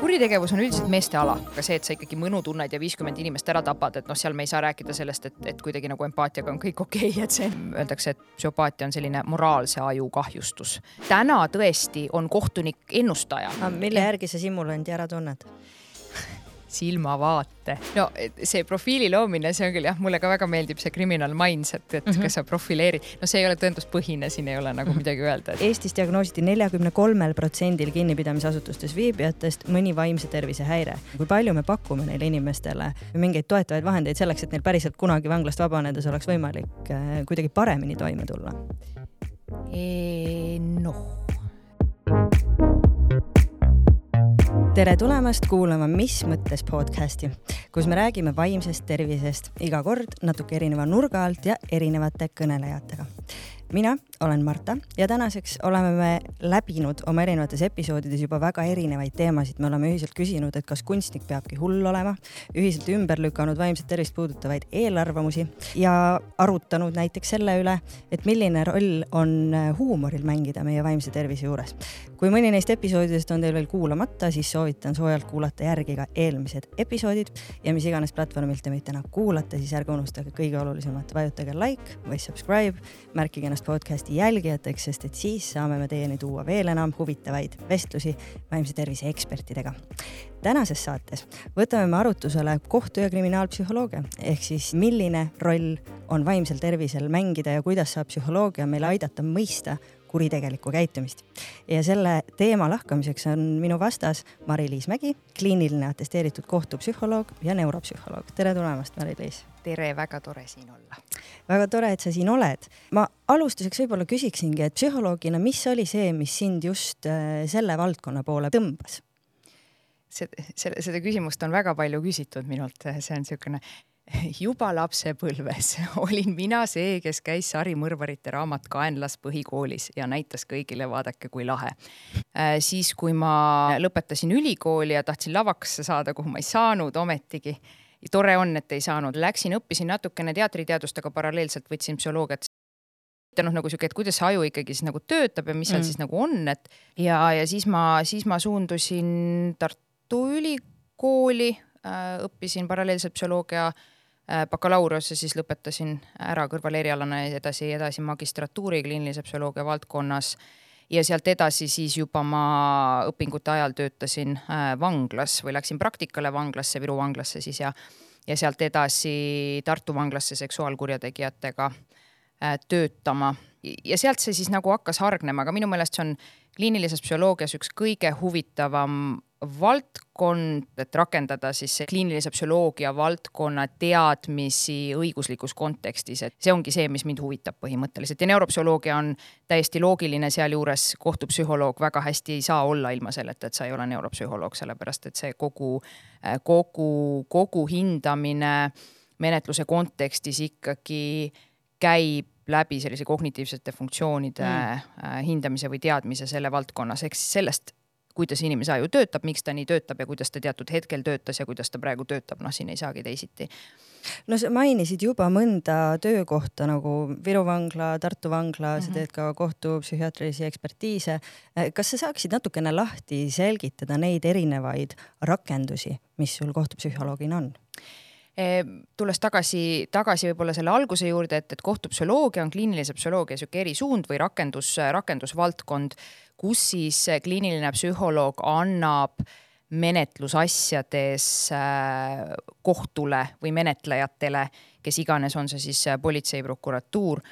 kuritegevus on üldiselt meeste ala, aga see, et sa ikkagi mõnu tunned ja viiskümmend inimest ära tapad, et noh, seal me ei saa rääkida sellest, et, et kuidagi nagu empaatiaga on kõik okei okay,, et see öeldakse, et psühhopaatia on selline moraalse aju kahjustus. täna tõesti on kohtunik ennustaja. mille järgi sa simulanti ära tunned? Silmavaate. no see profiili loomine, see on küll jah, mulle ka väga meeldib see criminal minds, et, et mm -hmm. kas sa profileerid, no see ei ole tõenduspõhine, siin ei ole nagu mhm. midagi öelda et.... Eestis diagnoositi neljakümne kolmel protsendil kinnipidamisasutustes viibijatest mõni vaimse tervise häire. kui palju me pakume neile inimestele mingeid toetavaid vahendeid selleks, et neil päriselt kunagi vanglast vabanedes oleks võimalik äh, kuidagi paremini toime tulla? noh tere tulemast kuulama Mis mõttes podcasti, kus me räägime vaimsest tervisest iga kord natuke erineva nurga alt ja erinevate kõnelejatega. Mina olen Marta ja tänaseks oleme me läbinud oma erinevates episoodides juba väga erinevaid teemasid. me oleme ühiselt küsinud, et kas kunstnik peabki hull olema, ühiselt ümber lükanud vaimset tervist puudutavaid eelarvamusi ja arutanud näiteks selle üle, et milline roll on huumoril mängida meie vaimse tervise juures. kui mõni neist episoodidest on teil veel kuulamata, siis soovitan soojalt kuulata järgi ka eelmised episoodid ja mis iganes platvormilt te meid täna kuulate, siis ärge unustage kõige olulisemat, vajutage like või subscribe, märkige ennast ennast podcasti jälgijateks, sest et siis saame me teieni tuua veel enam huvitavaid vestlusi vaimse tervise ekspertidega. tänases saates võtame me arutusele kohtu- ja kriminaalpsühholoogia ehk siis milline roll on vaimsel tervisel mängida ja kuidas saab psühholoogia meile aidata mõista kuritegelikku käitumist. ja selle teema lahkamiseks on minu vastas Mari-Liis Mägi, kliiniline atesteeritud kohtupsühholoog ja neuropsühholoog. tere tulemast, Mari-Liis. tere, väga tore siin olla. väga tore, et sa siin oled. ma alustuseks võib-olla küsiksingi, et psühholoogina, mis oli see, mis sind just äh, selle valdkonna poole tõmbas? see, selle, seda küsimust on väga palju küsitud minult, see on niisugune juba lapsepõlves olin mina see, kes käis sarimõrvarite raamat Kaenlas põhikoolis ja näitas kõigile, vaadake kui lahe. Äh, siis, kui ma lõpetasin ülikooli ja tahtsin lavakasse saada, kuhu ma ei saanud ometigi, tore on, et ei saanud, läksin, õppisin natukene teatriteadust, aga paralleelselt võtsin psühholoogiat noh, nagu sihuke, et kuidas see aju ikkagi siis nagu töötab ja mis seal mm. siis nagu on, et ja, ja siis ma, siis ma suundusin Tartu Ülikooli äh,, õppisin paralleelselt psühholoogia Äh, bakalaureuse siis lõpetasin ära kõrvalerialana edasi, edasi magistratuuri kliinilise psühholoogia valdkonnas. Ja sealt edasi siis juba ma õpingute ajal töötasin äh, vanglas või läksin praktikale vanglasse, Viru vanglasse siis ja ja sealt edasi Tartu vanglasse seksuaalkurjategijatega äh, töötama. Ja sealt see siis nagu hakkas hargnema, aga minu meelest see on kliinilises psühholoogias üks kõige huvitavam valdkond, et rakendada siis kliinilise psühholoogia valdkonna teadmisi õiguslikus kontekstis, et see ongi see, mis mind huvitab põhimõtteliselt ja neuropsühholoogia on täiesti loogiline, sealjuures kohtupsühholoog väga hästi ei saa olla ilma selleta, et sa ei ole neuropsühholoog, sellepärast et see kogu, kogu, kogu hindamine menetluse kontekstis ikkagi käib läbi sellise kognitiivsete funktsioonide mm. hindamise või teadmise selle valdkonnas, ehk siis sellest kuidas inimese aju töötab, miks ta nii töötab ja kuidas ta teatud hetkel töötas ja kuidas ta praegu töötab, noh, siin ei saagi teisiti. no sa mainisid juba mõnda töökohta nagu Viru vangla, Tartu vangla mm, -hmm. sa mhm. teed ka kohtupsühhiaatrilisi ekspertiise. kas sa saaksid natukene lahti selgitada neid erinevaid rakendusi, mis sul kohtupsühholoogina on? Tulles tagasi, tagasi võib-olla selle alguse juurde, et, et kohtupsühholoogia on kliinilise psühholoogia sihuke erisuund või rakendus, rakendusvaldkond kus siis kliiniline psühholoog annab menetlusasjades äh, kohtule või menetlejatele, kes iganes, on see siis politsei, prokuratuur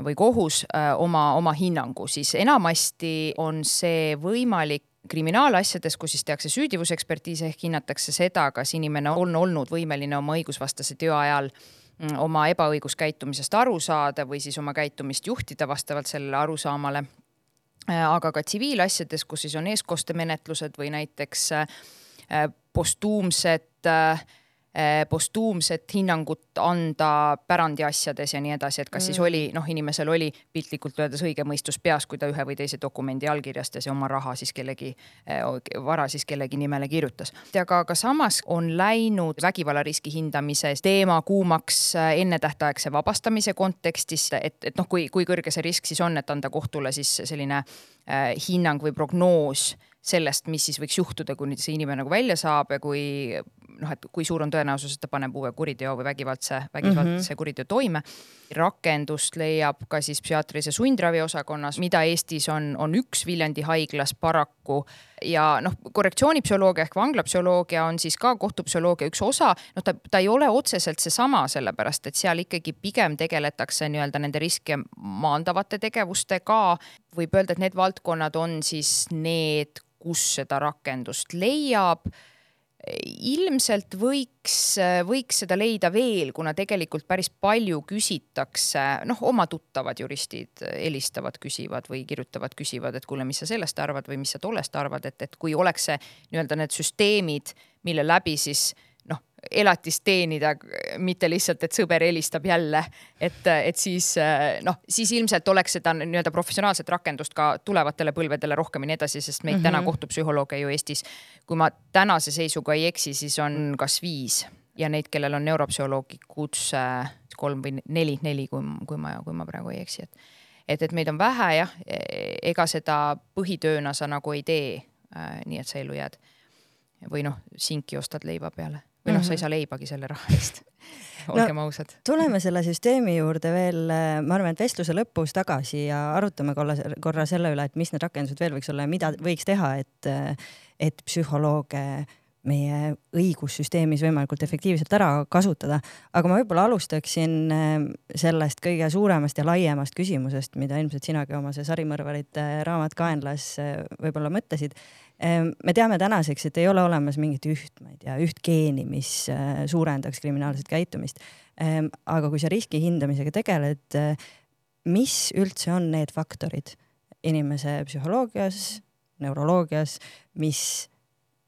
või kohus, oma, oma hinnangu, siis enamasti on see võimalik kriminaalasjades, kus siis tehakse süüdivusekspertiise ehk hinnatakse seda, kas inimene on olnud võimeline oma õigusvastase töö ajal mm, oma ebaõiguskäitumisest aru saada või siis oma käitumist juhtida vastavalt sellele arusaamale. Äh, aga ka tsiviilasjades, kus siis on eestkostemenetlused või näiteks äh, postuumsed äh, postuumset hinnangut anda pärandiasjades ja nii edasi, et kas mm. siis oli noh, inimesel oli piltlikult öeldes õige mõistus peas, kui ta ühe või teise dokumendi allkirjastas ja oma raha siis kellegi, eh, vara siis kellegi nimele kirjutas. aga ka samas on läinud vägivallariski hindamise teema kuumaks eh, ennetähtaegse vabastamise kontekstis, et, et noh, kui, kui kõrge see risk siis on, et anda kohtule siis selline äh, hinnang või prognoos sellest, mis siis võiks juhtuda, kui nüüd see inimene nagu välja saab ja kui noh, et kui suur on tõenäosus, et ta paneb uue kuriteo või vägivaldse, vägivaldse mm -hmm. kuriteo toime. rakendust leiab ka siis psühhiaatrilise sundravi osakonnas, mida Eestis on, on üks Viljandi haiglas paraku ja noh, korrektsioonipsühholoogia ehk vanglapsühholoogia on siis ka kohtupsühholoogia üks osa, noh, ta, ta ei ole otseselt seesama, sellepärast et seal ikkagi pigem tegeletakse nii-öelda nende riske maandavate tegevustega. võib öelda, et need valdkonnad on siis need, kus seda rakendust leiab ilmselt võiks, võiks seda leida veel, kuna tegelikult päris palju küsitakse, noh, oma tuttavad juristid helistavad, küsivad või kirjutavad, küsivad, et kuule, mis sa sellest arvad või mis sa tollest arvad, et, et kui oleks see nii-öelda need süsteemid, mille läbi siis elatist teenida, mitte lihtsalt, et sõber helistab jälle. et, et siis noh, siis ilmselt oleks seda nii-öelda professionaalset rakendust ka tulevatele põlvedele rohkem ja nii edasi, sest meid mm -hmm. täna kohtupsühholooge ju Eestis, kui ma tänase seisuga ei eksi, siis on kas viis ja neid, kellel on neuropsühholoogi kutse kolm või neli, neli, kui, kui ma, kui ma praegu ei eksi, et et, et meid on vähe jah, ega seda põhitööna sa nagu ei tee äh,. nii et sa ellu jääd. või noh, sinki ostad leiva peale või noh sa ei mhm. saa leibagi selle raha eest olgem no, ausad. tuleme selle süsteemi juurde veel, ma arvan, et vestluse lõpus tagasi ja arutame korra, korra selle üle, et mis need rakendused veel võiks olla ja mida võiks teha, et, et psühholooge meie õigussüsteemis võimalikult efektiivselt ära kasutada. aga ma võib-olla alustaksin sellest kõige suuremast ja laiemast küsimusest, mida ilmselt sinagi oma see sarimõrvarite raamat Kaenlas võib-olla mõtlesid me teame tänaseks, et ei ole olemas mingit üht, ma ei tea, üht geeni, mis äh, suurendaks kriminaalset käitumist. Aga kui sa riski hindamisega tegeled, äh, mis üldse on need faktorid inimese psühholoogias, neuroloogias, mis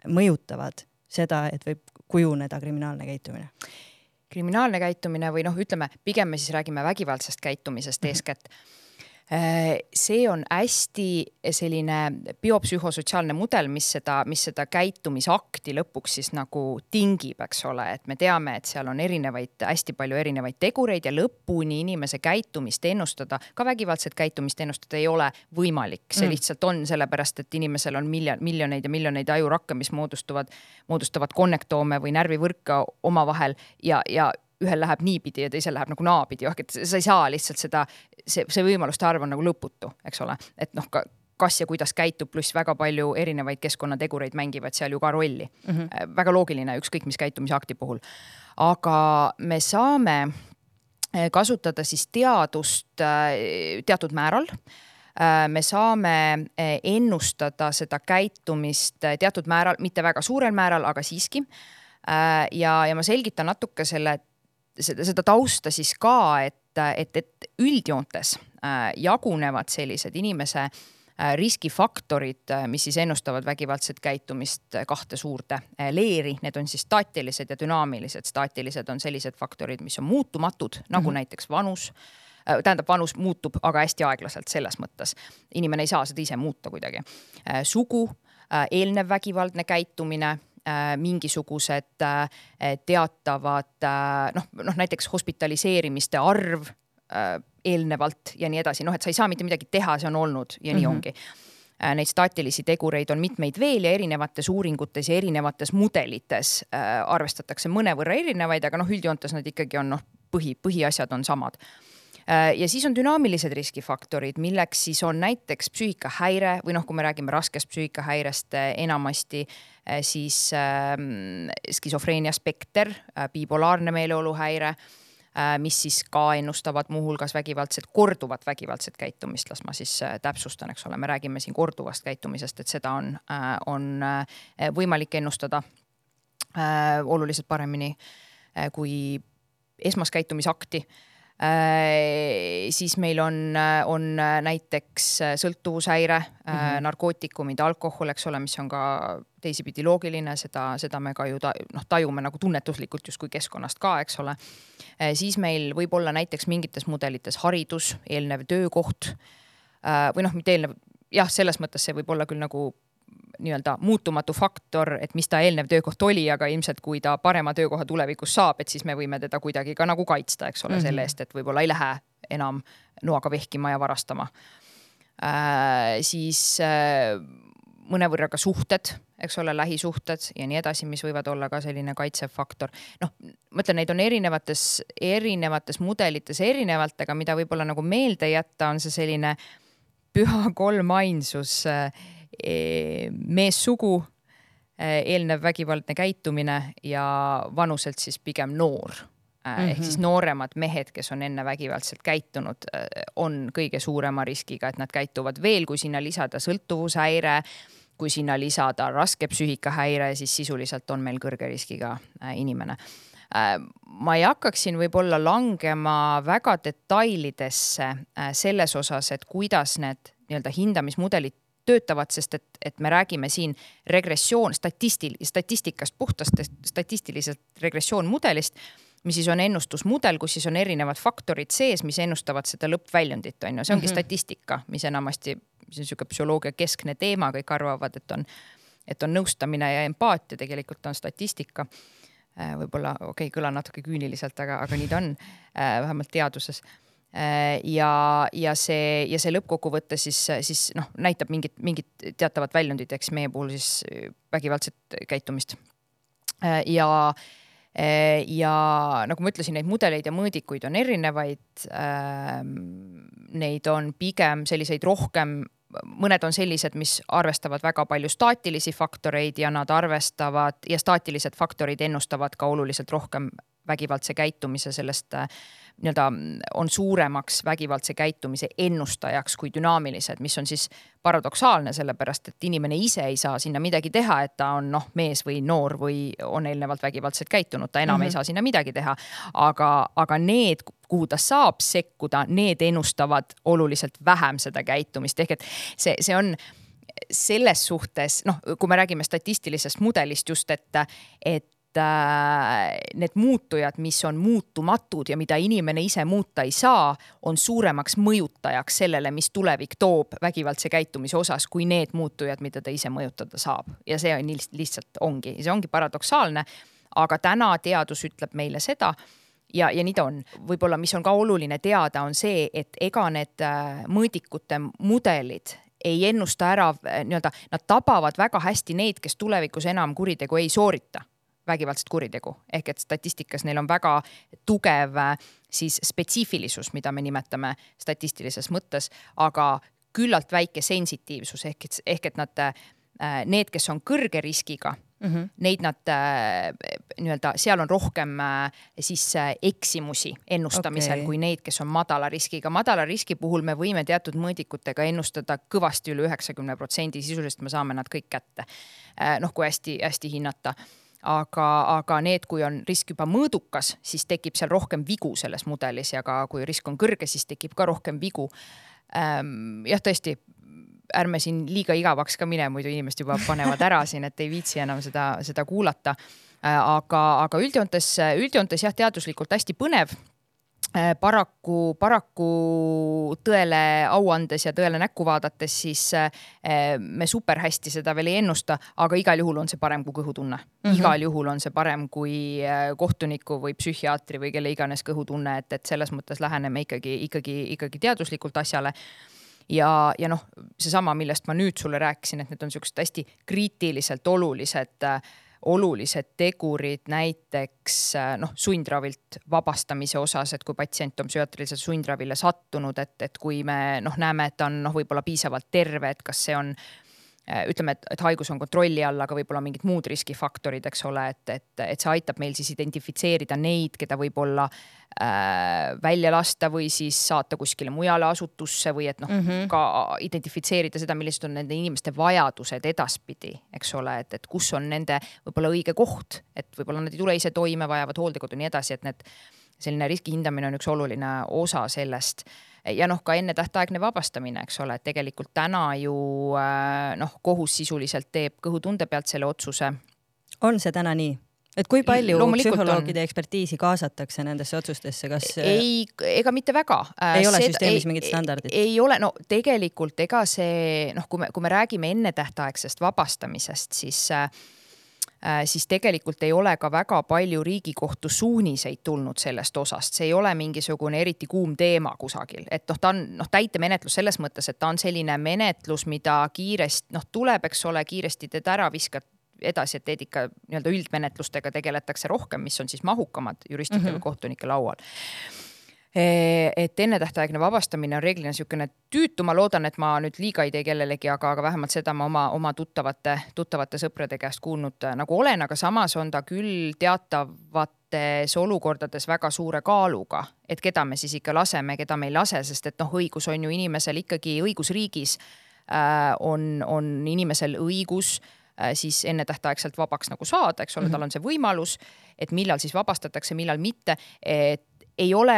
mõjutavad seda, et võib kujuneda kriminaalne käitumine? kriminaalne käitumine või noh, ütleme pigem me siis räägime vägivaldsest käitumisest mm -hmm. Äh, see on hästi selline biopsühhosotsiaalne mudel, mis seda, mis seda käitumisakti lõpuks siis nagu tingib, eks ole, et me teame, et seal on erinevaid, hästi palju erinevaid tegureid ja lõpuni inimese käitumist ennustada, ka vägivaldset käitumist ennustada ei ole võimalik. see mm. lihtsalt on sellepärast, et inimesel on miljon, miljoneid ja miljoneid ajurakke, mis moodustuvad, moodustavad konnektoome või närvivõrke omavahel ja, ja ühel läheb niipidi ja teisel läheb nagu naapidi, ehk et sa ei saa lihtsalt seda, see, see võimaluste arv on nagu lõputu, eks ole, et noh, ka kas ja kuidas käitub, pluss väga palju erinevaid keskkonnategureid mängivad seal ju ka rolli mm. -hmm. väga loogiline, ükskõik mis käitumisakti puhul. aga me saame äh, kasutada siis teadust äh, teatud määral me saame ennustada seda käitumist teatud määral, mitte väga suurel määral, aga siiski. ja, ja ma selgitan natuke selle seda, seda tausta siis ka, et, et, et üldjoontes äh, jagunevad sellised inimese äh, riskifaktorid, äh, mis siis ennustavad vägivaldset käitumist kahte suurde leeri, need on siis staatilised ja dünaamilised. staatilised on sellised faktorid, mis on muutumatud, nagu mm -hmm. näiteks vanus tähendab, vanus muutub, aga hästi aeglaselt selles mõttes. inimene ei saa seda ise muuta kuidagi. sugu, eelnev vägivaldne käitumine mingisugused äh, teatavad äh, noh, noh näiteks hospitaliseerimiste arv eelnevalt ja nii edasi, noh, et sa ei saa mitte midagi teha, see on olnud ja nii mm -hmm. ongi neid staatilisi tegureid on mitmeid veel ja erinevates uuringutes ja erinevates mudelites äh, arvestatakse mõnevõrra erinevaid, aga noh, üldjoontes nad ikkagi on noh, põhi, põhiasjad on samad äh,. Ja siis on dünaamilised riskifaktorid, milleks siis on näiteks psüühikahäire või noh, kui me räägime raskest psüühikahäirest enamasti äh, Äh, siis ähm, skisofreenia spekter, äh, bipolaarne meeleoluhäire, äh, mis siis ka ennustavad muuhulgas vägivaldset, korduvat vägivaldset käitumist, las ma siis täpsustan, eks ole, me räägime siin korduvast käitumisest, et seda on, on võimalik ennustada oluliselt paremini kui esmaskäitumisakti Äh, siis meil on, on näiteks sõltuvushäire mm, -hmm. narkootikumid, alkohol, eks ole, mis on ka teisipidi loogiline, seda, seda me ka ju ta, noh, tajume nagu tunnetuslikult justkui keskkonnast ka, eks ole. Äh, siis meil võib olla näiteks mingites mudelites haridus, eelnev töökoht või noh, mitte eelnev, jah, selles mõttes see võib olla küll nagu nii-öelda muutumatu faktor, et mis ta eelnev töökoht oli, aga ilmselt kui ta parema töökoha tulevikus saab, et siis me võime teda kuidagi ka nagu kaitsta, eks ole mm, -hmm. selle eest, et võib-olla ei lähe enam noaga vehkima ja varastama äh,. siis äh, mõnevõrra ka suhted, eks ole, lähisuhted ja nii edasi, mis võivad olla ka selline kaitsev faktor. noh, ma ütlen, neid on erinevates, erinevates mudelites erinevalt, aga mida võib-olla nagu meelde jätta, on see selline püha kolmainsus, eh, meessugu, eh, eelnev vägivaldne käitumine ja vanuselt siis pigem noor Mm -hmm. ehk siis mhm. nooremad mehed, kes on enne vägivaldselt käitunud, on kõige suurema riskiga, et nad käituvad veel, kui sinna lisada sõltuvushäire, kui sinna lisada raske psüühikahäire, siis sisuliselt on meil kõrge riskiga inimene ma ei hakkaks siin võib-olla langema väga detailidesse selles osas, et kuidas need nii-öelda hindamismudelid töötavad, sest et, et me räägime siin regressioon, statistil-, statistikast, puhtast statistiliselt regressioonmudelist mis siis on ennustusmudel, kus siis on erinevad faktorid sees, mis ennustavad seda lõppväljundit, on ju, see ongi mm -hmm. statistika, mis enamasti, mis on niisugune psühholoogia keskne teema, kõik arvavad, et on, et on nõustamine ja empaatia, tegelikult on statistika. Äh, võib-olla, okei okay,, kõlan natuke küüniliselt, aga, aga nii ta on, äh, vähemalt teaduses ja, ja see ja see lõppkokkuvõte siis, siis noh, näitab mingit, mingit teatavat väljundit, eks meie puhul siis vägivaldset käitumist. ja Eh, ja nagu ma ütlesin, neid mudeleid ja mõõdikuid on erinevaid. Ehm, neid on pigem selliseid rohkem, mõned on sellised, mis arvestavad väga palju staatilisi faktoreid ja nad arvestavad ja staatilised faktorid ennustavad ka oluliselt rohkem vägivaldse käitumise sellest äh, nii-öelda on suuremaks vägivaldse käitumise ennustajaks kui dünaamilised, mis on siis paradoksaalne, sellepärast et inimene ise ei saa sinna midagi teha, et ta on noh, mees või noor või on eelnevalt vägivaldselt käitunud, ta enam mm -hmm. ei mhm. saa sinna midagi teha. aga, aga need, kuhu ta saab sekkuda, need ennustavad oluliselt vähem seda käitumist, ehk et see, see on selles suhtes noh, kui me räägime statistilisest mudelist just, et, et need muutujad, mis on muutumatud ja mida inimene ise muuta ei saa, on suuremaks mõjutajaks sellele, mis tulevik toob vägivaldse käitumise osas, kui need muutujad, mida ta ise mõjutada saab. ja see on lihtsalt ongi, see ongi paradoksaalne. aga täna teadus ütleb meile seda ja, ja nii ta on. võib-olla, mis on ka oluline teada, on see, et ega need äh, mõõdikute mudelid ei ennusta ära nii-öelda, nad tabavad väga hästi neid, kes tulevikus enam kuritegu ei soorita vägivaldset kuritegu. ehk et statistikas neil on väga tugev äh, siis spetsiifilisus, mida me nimetame statistilises mõttes, aga küllalt väike sensitiivsus ehk et, ehk et nad, äh, need, kes on kõrge riskiga mm, -hmm. neid nad äh, nii-öelda, seal on rohkem siis eksimusi ennustamisel okay. kui neid, kes on madala riskiga. madala riski puhul me võime teatud mõõdikutega ennustada kõvasti üle üheksakümne protsendi, sisuliselt me saame nad kõik kätte. noh, kui hästi-hästi hinnata aga, aga need, kui on risk juba mõõdukas, siis tekib seal rohkem vigu selles mudelis ja ka kui risk on kõrge, siis tekib ka rohkem vigu. Ehm, jah, tõesti, ärme siin liiga igavaks ka mine, muidu inimesed juba panevad ära siin, et ei viitsi enam seda, seda kuulata. Äh, aga, aga üldjoontes, üldjoontes jah, teaduslikult hästi põnev paraku, paraku tõele au andes ja tõele näkku vaadates, siis äh, me super hästi seda veel ei ennusta, aga igal juhul on see parem kui kõhutunne mm. -hmm. igal juhul on see parem kui äh, kohtuniku või psühhiaatri või kelle iganes kõhutunne, et, et selles mõttes läheneme ikkagi, ikkagi, ikkagi teaduslikult asjale ja, ja noh, seesama, millest ma nüüd sulle rääkisin, et need on siuksed hästi kriitiliselt olulised äh, olulised tegurid näiteks äh, noh, sundravilt vabastamise osas, et kui patsient on psühhiaatrilisele sundravile sattunud, et, et kui me noh, näeme, et ta on noh, võib-olla piisavalt terve, et kas see on ütleme, et, et haigus on kontrolli all, aga võib-olla mingid muud riskifaktorid, eks ole, et, et, et see aitab meil siis identifitseerida neid, keda võib-olla äh, välja lasta või siis saata kuskile mujale asutusse või et noh mm, -hmm. ka identifitseerida seda, millised on nende inimeste vajadused edaspidi, eks ole, et, et kus on nende võib-olla õige koht, et võib-olla nad ei tule ise toime, vajavad hooldekodu, nii edasi, et need selline riski hindamine on üks oluline osa sellest ja noh, ka ennetähtaegne vabastamine, eks ole, et tegelikult täna ju äh, noh, kohus sisuliselt teeb kõhutunde pealt selle otsuse. on see täna nii? et kui palju psühholoogide on. ekspertiisi kaasatakse nendesse otsustesse, kas? ei, ega mitte väga. Äh, ei ole süsteemis mingit standardit? ei ole, no tegelikult ega see noh, kui me, kui me räägime ennetähtaegsest vabastamisest, siis äh, Äh, siis tegelikult ei ole ka väga palju Riigikohtu suuniseid tulnud sellest osast, see ei ole mingisugune eriti kuum teema kusagil, et noh, ta on noh, täitemenetlus selles mõttes, et ta on selline menetlus, mida kiiresti noh, tuleb, eks ole, kiiresti teed ära, viskad edasi, et teed ikka nii-öelda üldmenetlustega tegeletakse rohkem, mis on siis mahukamad juristide mm -hmm. kohtunike laual et ennetähtaegne vabastamine on reeglina niisugune tüütu, ma loodan, et ma nüüd liiga ei tee kellelegi, aga, aga vähemalt seda ma oma, oma tuttavate, tuttavate sõprade käest kuulnud äh, nagu olen, aga samas on ta küll teatavates olukordades väga suure kaaluga, et keda me siis ikka laseme, keda me ei lase, sest et noh, õigus on ju inimesel ikkagi õigusriigis äh, on, on inimesel õigus äh, siis ennetähtaegselt vabaks nagu saada, eks ole tal on see võimalus, et millal siis vabastatakse, millal mitte, et ei ole,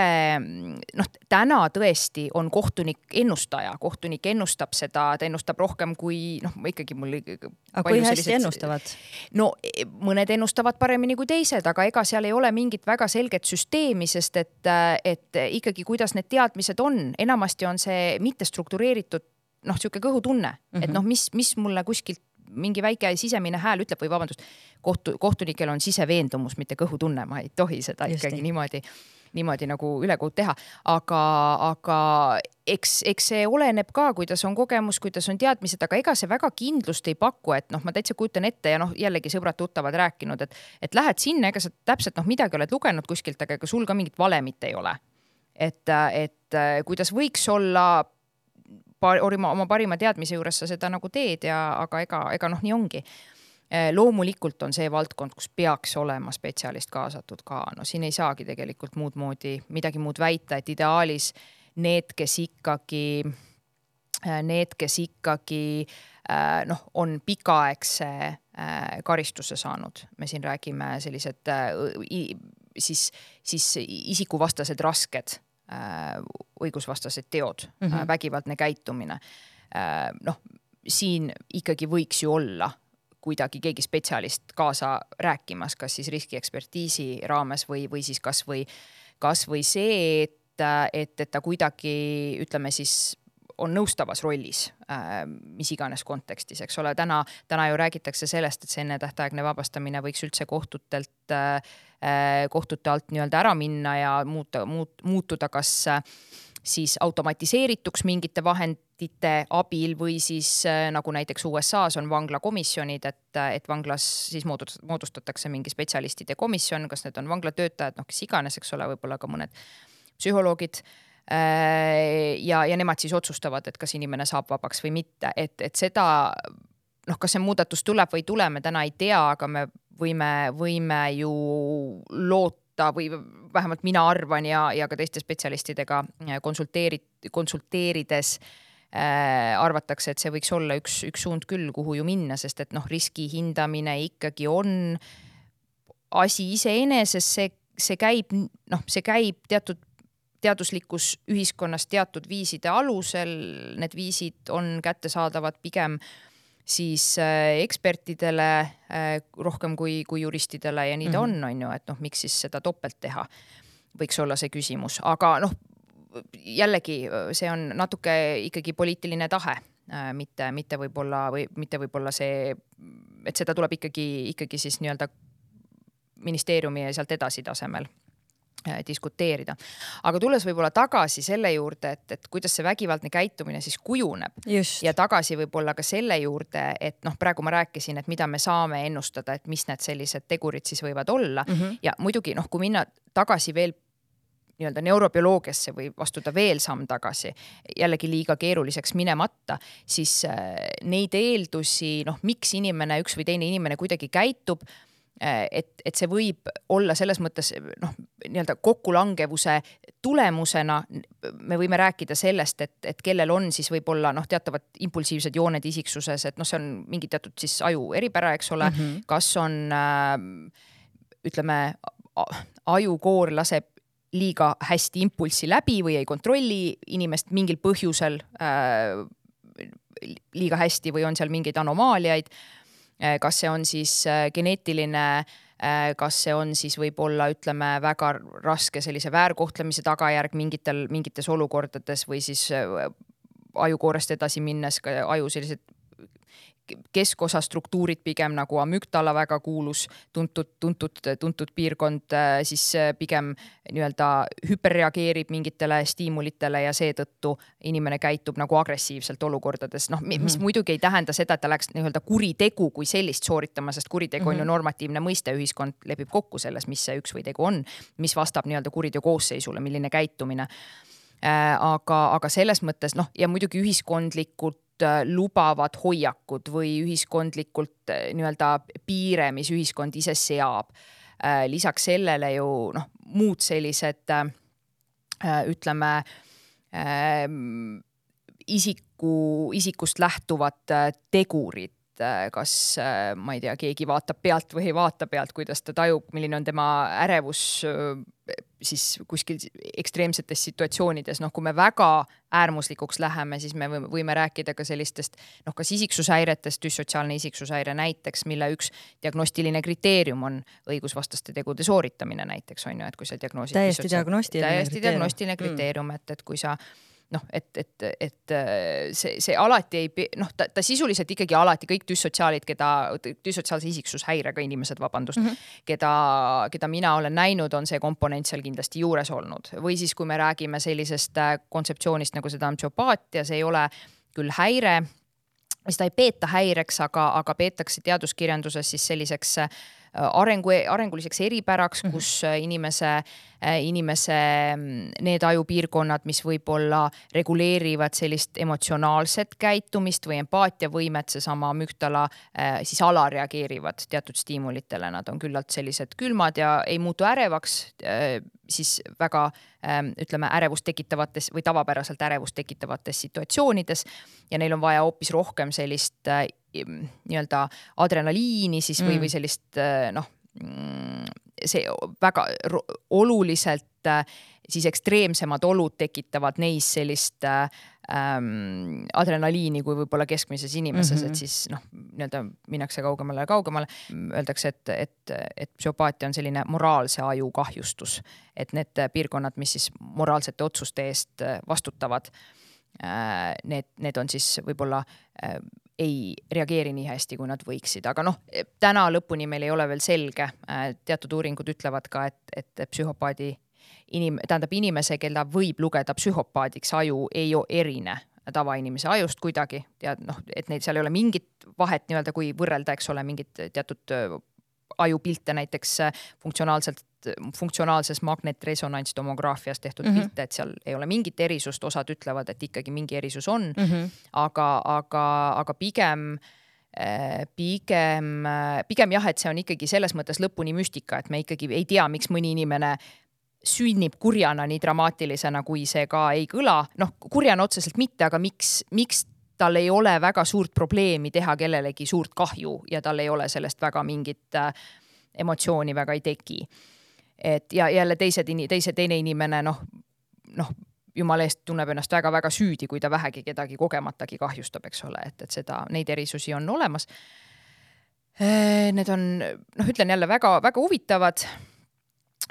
noh, täna tõesti on kohtunik ennustaja, kohtunik ennustab seda, ta ennustab rohkem kui noh, ikkagi mul. aga kui hästi sellised... ennustavad? no mõned ennustavad paremini kui teised, aga ega seal ei ole mingit väga selget süsteemi, sest et, et ikkagi, kuidas need teadmised on, enamasti on see mitte struktureeritud noh, sihuke kõhutunne mm, -hmm. et mhm. noh, mis, mis mulle kuskilt mingi väike sisemine hääl ütleb või vabandust, kohtu, kohtunikel on siseveendumus, mitte kõhutunne, ma ei tohi seda Just ikkagi nii. niimoodi niimoodi nagu ülekohut teha, aga, aga eks, eks see oleneb ka, kuidas on kogemus, kuidas on teadmised, aga ega see väga kindlust ei paku, et noh, ma täitsa kujutan ette ja noh, jällegi sõbrad-tuttavad rääkinud, et, et lähed sinna, ega sa täpselt noh, midagi oled lugenud kuskilt, aga ega sul ka mingit valemit ei ole. et, et kuidas võiks olla oma, oma parima teadmise juures sa seda nagu teed ja, aga ega, ega noh, nii ongi Äh, loomulikult on see valdkond, kus peaks olema spetsialist kaasatud ka, no siin ei saagi tegelikult muud moodi midagi muud väita, et ideaalis need, kes ikkagi, äh, need, kes ikkagi äh, noh, on pikaaegse karistuse saanud, me siin räägime sellised siis, siis isikuvastased rasked õigusvastased teod mm, -hmm. vägivaldne käitumine. noh, siin ikkagi võiks ju olla kuidagi keegi spetsialist kaasa rääkimas, kas siis riskiekspertiisi raames või, või siis kasvõi, kasvõi see, et, et, et ta kuidagi ütleme siis on nõustavas rollis äh,, mis iganes kontekstis, eks ole, täna, täna ju räägitakse sellest, et see ennetähtaegne vabastamine võiks üldse kohtutelt äh,, kohtute alt nii-öelda ära minna ja muuta, muut, muutuda kas äh, siis automatiseerituks mingite vahendite abil või siis äh, nagu näiteks USA-s on vanglakomisjonid, et, et vanglas siis moodustatakse mingi spetsialistide komisjon, kas need on vanglatöötajad, noh, kes iganes, eks ole, võib-olla ka mõned psühholoogid äh, ja, ja nemad siis otsustavad, et kas inimene saab vabaks või mitte, et, et seda noh, kas see muudatus tuleb või ei tule, me täna ei tea, aga me võime, võime ju loota loota või vähemalt mina arvan ja, ja ka teiste spetsialistidega äh, konsulteerid, konsulteerides äh, arvatakse, et see võiks olla üks, üks suund küll, kuhu ju minna, sest et noh, riski hindamine ikkagi on asi iseeneses, see, see käib, noh, see käib teatud teaduslikus ühiskonnas teatud viiside alusel, need viisid on kättesaadavad pigem äh, siis äh, ekspertidele äh, rohkem kui, kui juristidele ja nii ta mm -hmm. on, on ju, et noh, miks siis seda topelt teha, võiks olla see küsimus, aga noh, jällegi see on natuke ikkagi poliitiline tahe, äh, mitte, mitte võib-olla või mitte võib-olla see, et seda tuleb ikkagi, ikkagi siis nii-öelda ministeeriumi ja sealt edasi tasemel diskuteerida. aga tulles võib-olla tagasi selle juurde, et, et kuidas see vägivaldne käitumine siis kujuneb Just. ja tagasi võib-olla ka selle juurde, et noh, praegu ma rääkisin, et mida me saame ennustada, et mis need sellised tegurid siis võivad olla mm -hmm. ja muidugi noh, kui minna tagasi veel nii-öelda neurobioloogiasse või astuda veel samm tagasi, jällegi liiga keeruliseks minemata, siis äh, neid eeldusi, noh, miks inimene, üks või teine inimene kuidagi käitub Äh, et, et see võib olla selles mõttes noh, nii-öelda kokkulangevuse tulemusena me võime rääkida sellest, et, et kellel on siis võib-olla noh, teatavad impulsiivsed jooned isiksuses, et noh, see on mingi teatud siis aju eripära, eks ole mm, -hmm. kas on äh, ütleme, ajukoor laseb liiga hästi impulssi läbi või ei kontrolli inimest mingil põhjusel äh, liiga hästi või on seal mingeid anomaaliaid Äh, kas see on siis äh, geneetiline, äh, kas see on siis võib-olla ütleme väga raske sellise väärkohtlemise tagajärg mingitel, mingites olukordades või siis ajukoorest edasi minnes ka aju sellised keskosa struktuurid pigem nagu amüktala väga kuulus, tuntud, tuntud, tuntud piirkond, äh, siis pigem nii-öelda hüperreageerib mingitele stiimulitele ja seetõttu inimene käitub nagu agressiivselt olukordades, noh, mis mm -hmm. muidugi ei tähenda seda, et ta läheks nii-öelda kuritegu kui sellist sooritama, sest kuritegu mm -hmm. on ju mhm. normatiivne mõiste, ühiskond lepib kokku selles, mis see üks või tegu on, mis vastab nii-öelda kuriteo koosseisule, milline käitumine Äh, aga, aga selles mõttes noh, ja muidugi ühiskondlikult äh, lubavad hoiakud või ühiskondlikult äh, nii-öelda piire, mis ühiskond ise seab. lisaks sellele ju noh, muud sellised ütleme isiku, isikust lähtuvad tegurid, kas ma ei tea, keegi vaatab pealt või ei vaata pealt, kuidas ta tajub, milline on tema ärevus siis kuskil ekstreemsetes situatsioonides, noh, kui me väga äärmuslikuks läheme, siis me võime, rääkida ka sellistest noh, kas isiksushäiretest, düssotsiaalne isiksushäire näiteks, mille üks diagnostiline kriteerium on õigusvastaste tegude sooritamine näiteks on ju, et kui sa diagnoosid. täiesti diagnostiline. täiesti diagnostiline kriteerium mm., et, et kui sa noh, et, et, et see, see alati ei, noh, ta, ta sisuliselt ikkagi alati kõik düssotsiaalid, keda, düssotsiaalse isiksushäirega inimesed, vabandust mm, -hmm. keda, keda mina olen näinud, on see komponent seal kindlasti juures olnud. või siis, kui me räägime sellisest äh, kontseptsioonist nagu seda on psühhopaatia, see ei ole küll häire, seda ei peeta häireks, aga, aga peetakse teaduskirjanduses siis selliseks äh, arengu, arenguliseks eripäraks, mhm. kus -hmm. inimese Äh, inimese mm, need ajupiirkonnad, mis võib-olla reguleerivad sellist emotsionaalset käitumist või empaatiavõimet, seesama amüktala, äh, siis alareageerivad teatud stiimulitele, nad on küllalt sellised külmad ja ei muutu ärevaks, äh, siis väga ähm, ütleme, ärevust tekitavates või tavapäraselt ärevust tekitavates situatsioonides ja neil on vaja hoopis rohkem sellist nii-öelda adrenaliini siis või mm., või sellist noh mm, see väga oluliselt äh, siis ekstreemsemad olud tekitavad neis sellist äh, ähm, adrenaliini kui võib-olla keskmises inimeses mm, -hmm. et siis noh, nii-öelda minnakse kaugemale ja kaugemale. Öeldakse, et, et, et psühhopaatia on selline moraalse aju kahjustus, et need piirkonnad, mis siis moraalsete otsuste eest vastutavad äh,, need, need on siis võib-olla äh, ei reageeri nii hästi, kui nad võiksid, aga noh, täna lõpuni meil ei ole veel selge. Äh, teatud uuringud ütlevad ka, et, et psühhopaadi inim-, tähendab inimese, keda võib lugeda psühhopaadiks, aju ei erine tavainimese ajust kuidagi ja noh, et neid seal ei ole mingit vahet nii-öelda, kui võrrelda, eks ole, mingit teatud äh, ajupilte näiteks äh, funktsionaalselt funktsionaalses magnetresonanttomograafias tehtud mm -hmm. pilte, et seal ei ole mingit erisust, osad ütlevad, et ikkagi mingi erisus on mm, -hmm. aga, aga, aga pigem äh, pigem, pigem jah, et see on ikkagi selles mõttes lõpuni müstika, et me ikkagi ei tea, miks mõni inimene sünnib kurjana nii dramaatilisena, kui see ka ei kõla. noh, kurjana otseselt mitte, aga miks, miks tal ei ole väga suurt probleemi teha kellelegi suurt kahju ja tal ei ole sellest väga mingit äh, emotsiooni väga ei teki et ja jälle teised, teise, teine inimene noh, noh jumala eest tunneb ennast väga-väga süüdi, kui ta vähegi kedagi kogematagi kahjustab, eks ole, et, et seda, neid erisusi on olemas. Äh, need on, noh, ütlen jälle väga-väga huvitavad. Ähm,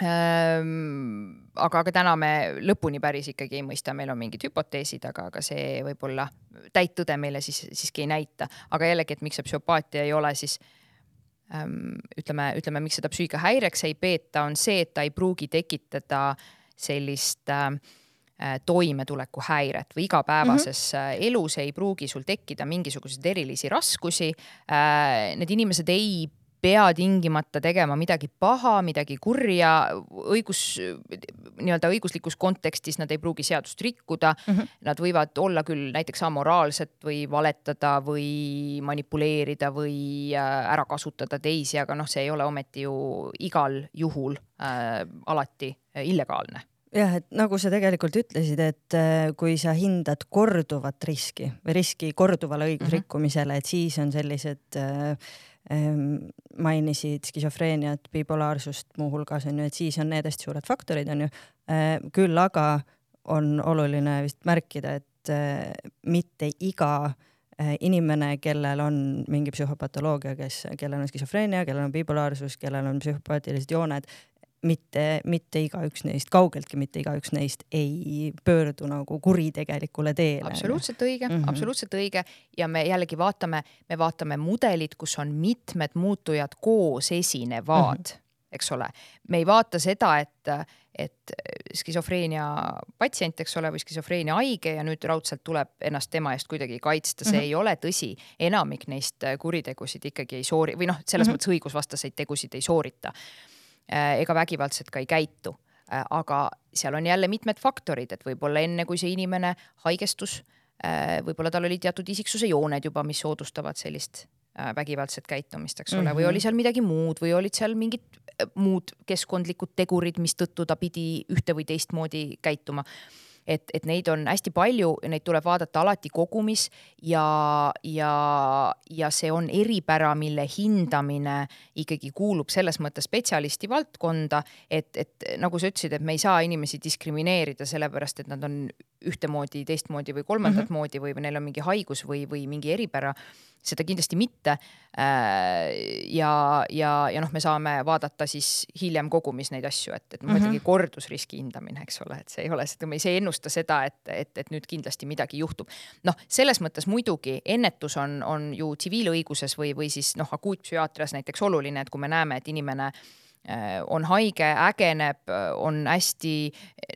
aga, aga täna me lõpuni päris ikkagi ei mõista, meil on mingid hüpoteesid, aga, aga see võib-olla täit tõde meile siis siiski ei näita, aga jällegi, et miks see psühhopaatia ei ole siis Ähm, ütleme, ütleme, miks seda psüühikahäireks ei peeta, on see, et ta ei pruugi tekitada sellist äh, toimetulekuhäiret või igapäevases mm -hmm. elus ei pruugi sul tekkida mingisuguseid erilisi raskusi. Äh, need inimesed ei pea tingimata tegema midagi paha, midagi kurja, õigus, nii-öelda õiguslikus kontekstis nad ei pruugi seadust rikkuda mm. -hmm. Nad võivad olla küll näiteks amoraalsed või valetada või manipuleerida või äh, ära kasutada teisi, aga noh, see ei ole ometi ju igal juhul äh, alati illegaalne jah, et nagu sa tegelikult ütlesid, et äh, kui sa hindad korduvat riski või riski korduvale õigusrikkumisele mm, -hmm. et siis on sellised äh, mainisid skisofreeniat, bipolaarsust muuhulgas on ju, et siis on need hästi suured faktorid on ju. Ehm, küll aga on oluline vist märkida, et eh, mitte iga eh, inimene, kellel on mingi psühhopatoloogia, kes, kellel on skisofreenia, kellel on bipolaarsus, kellel on psühhopaatilised jooned, mitte, mitte igaüks neist, kaugeltki mitte igaüks neist ei pöördu nagu kuritegelikule teele. absoluutselt õige mm, -hmm. absoluutselt õige ja me jällegi vaatame, me vaatame mudelit, kus on mitmed muutujad koos esinevad mm, -hmm. eks ole. me ei vaata seda, et, et skisofreenia patsient, eks ole, või skisofreenia haige ja nüüd raudselt tuleb ennast tema eest kuidagi kaitsta, see mm -hmm. ei ole tõsi. enamik neist kuritegusid ikkagi ei soori- või noh, selles mm -hmm. mõttes õigusvastaseid tegusid ei soorita ega vägivaldselt ka ei käitu. Äh, aga seal on jälle mitmed faktorid, et võib-olla enne, kui see inimene haigestus, äh, võib-olla tal olid teatud isiksuse jooned juba, mis soodustavad sellist vägivaldset käitumist, eks ole mm, -hmm. või oli seal midagi muud või olid seal mingid muud keskkondlikud tegurid, mistõttu ta pidi ühte või teistmoodi käituma et, et neid on hästi palju, neid tuleb vaadata alati kogumis ja, ja, ja see on eripära, mille hindamine ikkagi kuulub selles mõttes spetsialisti valdkonda, et, et nagu sa ütlesid, et me ei saa inimesi diskrimineerida sellepärast, et nad on ühtemoodi, teistmoodi või kolmandat mm -hmm. moodi või, või neil on mingi haigus või, või mingi eripära seda kindlasti mitte. Äh, ja, ja, ja noh, me saame vaadata siis hiljem kogumis neid asju, et, et muidugi mm -hmm. kordusriski hindamine, eks ole, et see ei ole seda, me ei ennusta seda, et, et, et nüüd kindlasti midagi juhtub. noh, selles mõttes muidugi ennetus on, on ju tsiviilõiguses või, või siis noh, akuutpsühhiaatrias näiteks oluline, et kui me näeme, et inimene Äh, on haige, ägeneb, on hästi,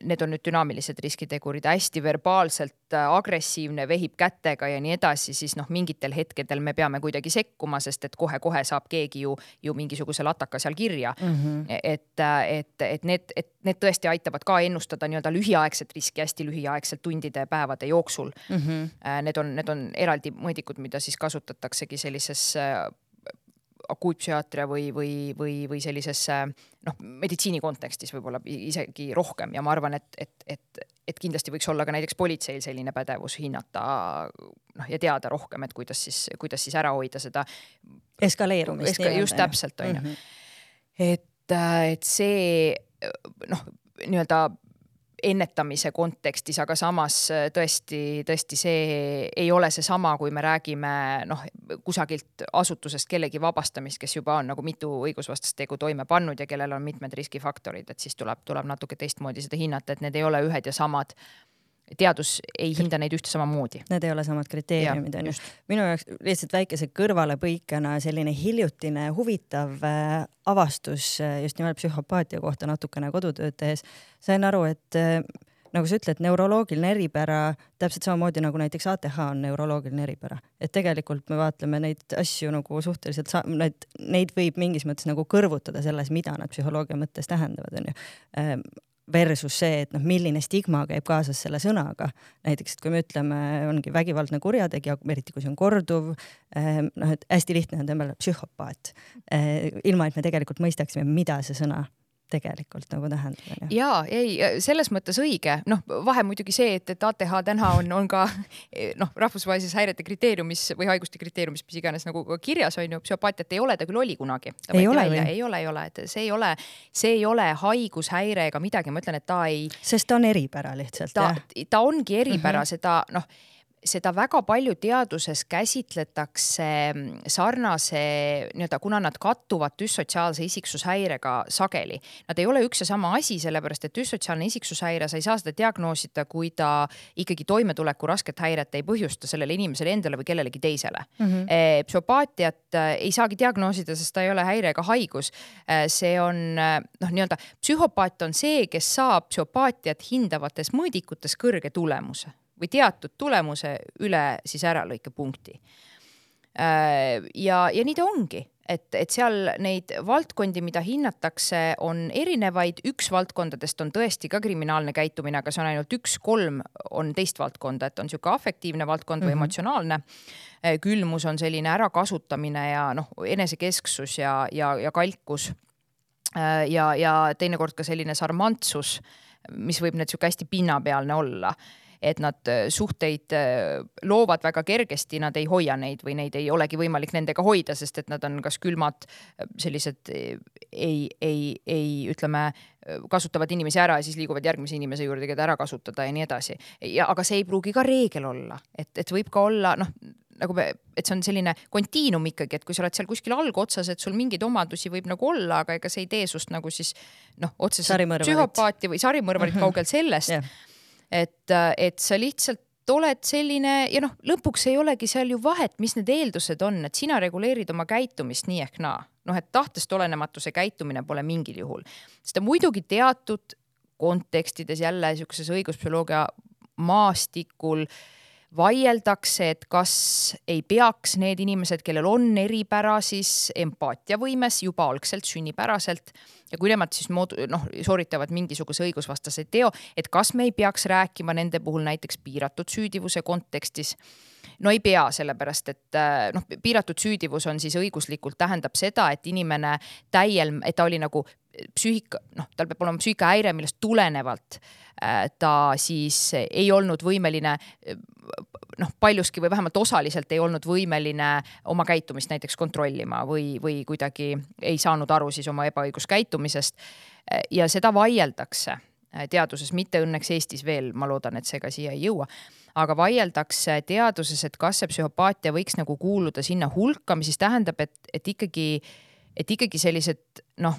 need on nüüd dünaamilised riskitegurid, hästi verbaalselt äh, agressiivne, vehib kätega ja nii edasi, siis noh, mingitel hetkedel me peame kuidagi sekkuma, sest et kohe-kohe saab keegi ju, ju mingisuguse lataka seal kirja mm. -hmm. et, et, et need, et need tõesti aitavad ka ennustada nii-öelda lühiaegset riski hästi lühiaegselt tundide ja päevade jooksul mm. -hmm. Need on, need on eraldi mõõdikud, mida siis kasutataksegi sellises akuutpsühhiaatria või, või, või, või sellisesse noh, meditsiini kontekstis võib-olla isegi rohkem ja ma arvan, et, et, et, et kindlasti võiks olla ka näiteks politseil selline pädevus hinnata noh, ja teada rohkem, et kuidas siis, kuidas siis ära hoida seda. eskaleerumist eska,. just täpselt, on ju. Mhm. et, et see noh, nii-öelda ennetamise kontekstis, aga samas äh, tõesti, tõesti see ei ole seesama, kui me räägime noh, kusagilt asutusest kellegi vabastamist, kes juba on nagu mitu õigusvastast tegu toime pannud ja kellel on mitmed riskifaktorid, et siis tuleb, tuleb natuke teistmoodi seda hinnata, et need ei ole ühed ja samad teadus ei hinda neid ühte samamoodi. Need ei ole samad kriteeriumid onju. minu jaoks lihtsalt väikese kõrvalepõikena selline hiljutine huvitav äh, avastus äh, just nimelt psühhopaatia kohta natukene kodutööd tehes. sain aru, et äh, nagu sa ütled, neuroloogiline eripära täpselt samamoodi nagu näiteks ATH on neuroloogiline eripära, et tegelikult me vaatleme neid asju nagu suhteliselt, need, neid võib mingis mõttes nagu kõrvutada selles, mida nad psühholoogia mõttes tähendavad, onju versus see, et noh, milline stigma käib kaasas selle sõnaga. näiteks, et kui me ütleme, ongi vägivaldne kurjategija, eriti kui see on korduv, ehm, noh, et hästi lihtne on tõmmata psühhopaat, ehm, ilma et me tegelikult mõistaksime, mida see sõna tegelikult nagu tähendab. ja ei, selles mõttes õige, noh, vahe muidugi see, et, et ATH täna on, on ka noh, rahvusvahelises häirete kriteeriumis või haiguste kriteeriumis, mis iganes nagu kirjas on ju, psühhopaatiat ei ole, ta küll oli kunagi. ei ole või? ei ole, ei ole, et see ei ole, see ei ole haigushäire ega midagi, ma ütlen, et ta ei. sest ta on eripära lihtsalt. ta, ta ongi eripära mm, -hmm. seda noh seda väga palju teaduses käsitletakse sarnase nii-öelda, kuna nad kattuvad düssotsiaalse isiksushäirega sageli. Nad ei ole üks ja sama asi, sellepärast et düssotsiaalne isiksushäire, sa ei saa seda diagnoosida, kui ta ikkagi toimetuleku rasket häiret ei põhjusta sellele inimesele endale või kellelegi teisele mm. -hmm. psühhopaatiat äh, ei saagi diagnoosida, sest ta ei ole häire ega haigus. Äh, see on noh, nii-öelda psühhopaat on see, kes saab psühhopaatiat hindavates mõõdikutes kõrge tulemuse või teatud tulemuse üle siis äralõikepunkti. Äh, ja, ja nii ta ongi, et, et seal neid valdkondi, mida hinnatakse, on erinevaid, üks valdkondadest on tõesti ka kriminaalne käitumine, aga see on ainult üks, kolm on teist valdkonda, et on niisugune afektiivne valdkond või mm -hmm. emotsionaalne. Äh, külmus on selline ärakasutamine ja noh, enesekesksus ja, ja, ja kalkus. Äh, ja, ja teinekord ka selline sarmantsus, mis võib nüüd sihuke hästi pinnapealne olla et nad äh, suhteid äh, loovad väga kergesti, nad ei hoia neid või neid ei olegi võimalik nendega hoida, sest et nad on kas külmad, äh, sellised ei, ei, ei ütleme, kasutavad inimesi ära ja siis liiguvad järgmise inimese juurde, keda ära kasutada ja nii edasi. ja aga see ei pruugi ka reegel olla, et, et võib ka olla noh nagu me, et see on selline kontiinum ikkagi, et kui sa oled seal kuskil algotsas, et sul mingeid omadusi võib nagu olla, aga ega see ei tee sust nagu siis noh, otseselt psühhopaati või sarimõrvarit -hmm. kaugel sellest yeah.. Et, et sa lihtsalt oled selline ja noh, lõpuks ei olegi seal ju vahet, mis need eeldused on, et sina reguleerid oma käitumist nii ehk naa. noh, et tahtest olenematuse käitumine pole mingil juhul, sest muidugi teatud kontekstides jälle niisuguses õiguspsühholoogia maastikul vaieldakse, et kas ei peaks need inimesed, kellel on eripära siis empaatiavõimes juba algselt sünnipäraselt. Ja kui nemad siis mood-, noh, sooritavad mingisuguse õigusvastase teo, et kas me ei peaks rääkima nende puhul näiteks piiratud süüdivuse kontekstis no ei pea, sellepärast et noh, piiratud süüdivus on siis õiguslikult tähendab seda, et inimene täiel, et ta oli nagu psüühika, noh, tal peab olema psüühikahäire, millest tulenevalt äh, ta siis ei olnud võimeline noh, paljuski või vähemalt osaliselt ei olnud võimeline oma käitumist näiteks kontrollima või, või kuidagi ei saanud aru siis oma ebaõiguskäitumisest. ja seda vaieldakse teaduses, mitte õnneks Eestis veel, ma loodan, et see ka siia ei jõua aga vaieldakse teaduses, et kas see psühhopaatia võiks nagu kuuluda sinna hulka, mis siis tähendab, et, et ikkagi, et ikkagi sellised noh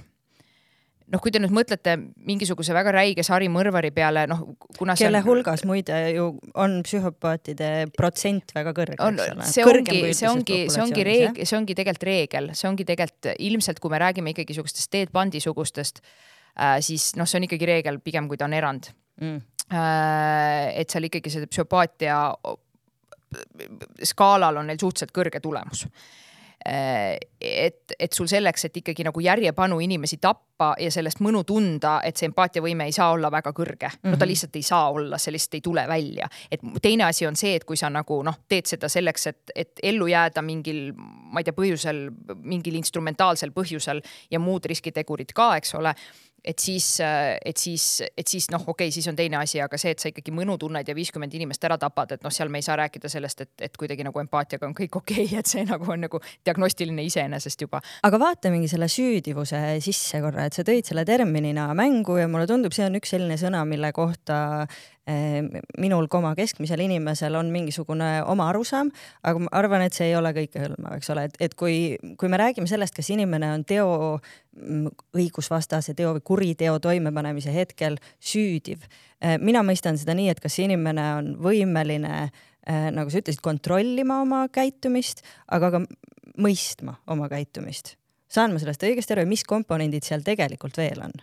noh, kui te nüüd mõtlete mingisuguse väga räige sarimõrvari peale, noh, kuna kelle on... hulgas muide ju on psühhopaatide protsent väga kõrge, eks ole. see ongi, see ongi, see ongi reeg-, see ongi tegelikult reegel, see ongi tegelikult ilmselt, kui me räägime ikkagi niisugustest Ted Bundy sugustest äh,, siis noh, see on ikkagi reegel pigem, kui ta on erand mm.. Äh, et seal ikkagi see psühhopaatia skaalal on neil suhteliselt kõrge tulemus et, et sul selleks, et ikkagi nagu järjepanu inimesi tappa ja sellest mõnu tunda, et see empaatiavõime ei saa olla väga kõrge. no ta mhm. lihtsalt ei saa olla, see lihtsalt ei tule välja. et teine asi on see, et kui sa nagu noh, teed seda selleks, et, et ellu jääda mingil, ma ei tea, põhjusel, mingil instrumentaalsel põhjusel ja muud riskitegurid ka, eks ole et siis, et siis, et siis noh, okei okay,, siis on teine asi, aga see, et sa ikkagi mõnu tunned ja viiskümmend inimest ära tapad, et noh, seal me ei saa rääkida sellest, et, et kuidagi nagu empaatiaga on kõik okei okay,, et see nagu on nagu diagnostiline iseenesest juba. aga vaatamegi selle süüdivuse sisse korra, et sa tõid selle terminina mängu ja mulle tundub, see on üks selline sõna, mille kohta Ehm, minul koma keskmisel inimesel on mingisugune oma arusaam, aga ma arvan, et see ei ole kõikehõlmav, eks ole, et, et kui, kui me räägime sellest, kas inimene on teo mm, õigusvastase teo või kuriteo toimepanemise hetkel süüdiv. Ehm, mina mõistan seda nii, et kas inimene on võimeline, ehm, nagu sa ütlesid, kontrollima oma käitumist, aga ka mõistma oma käitumist. saan ma sellest õigesti aru ja mis komponendid seal tegelikult veel on?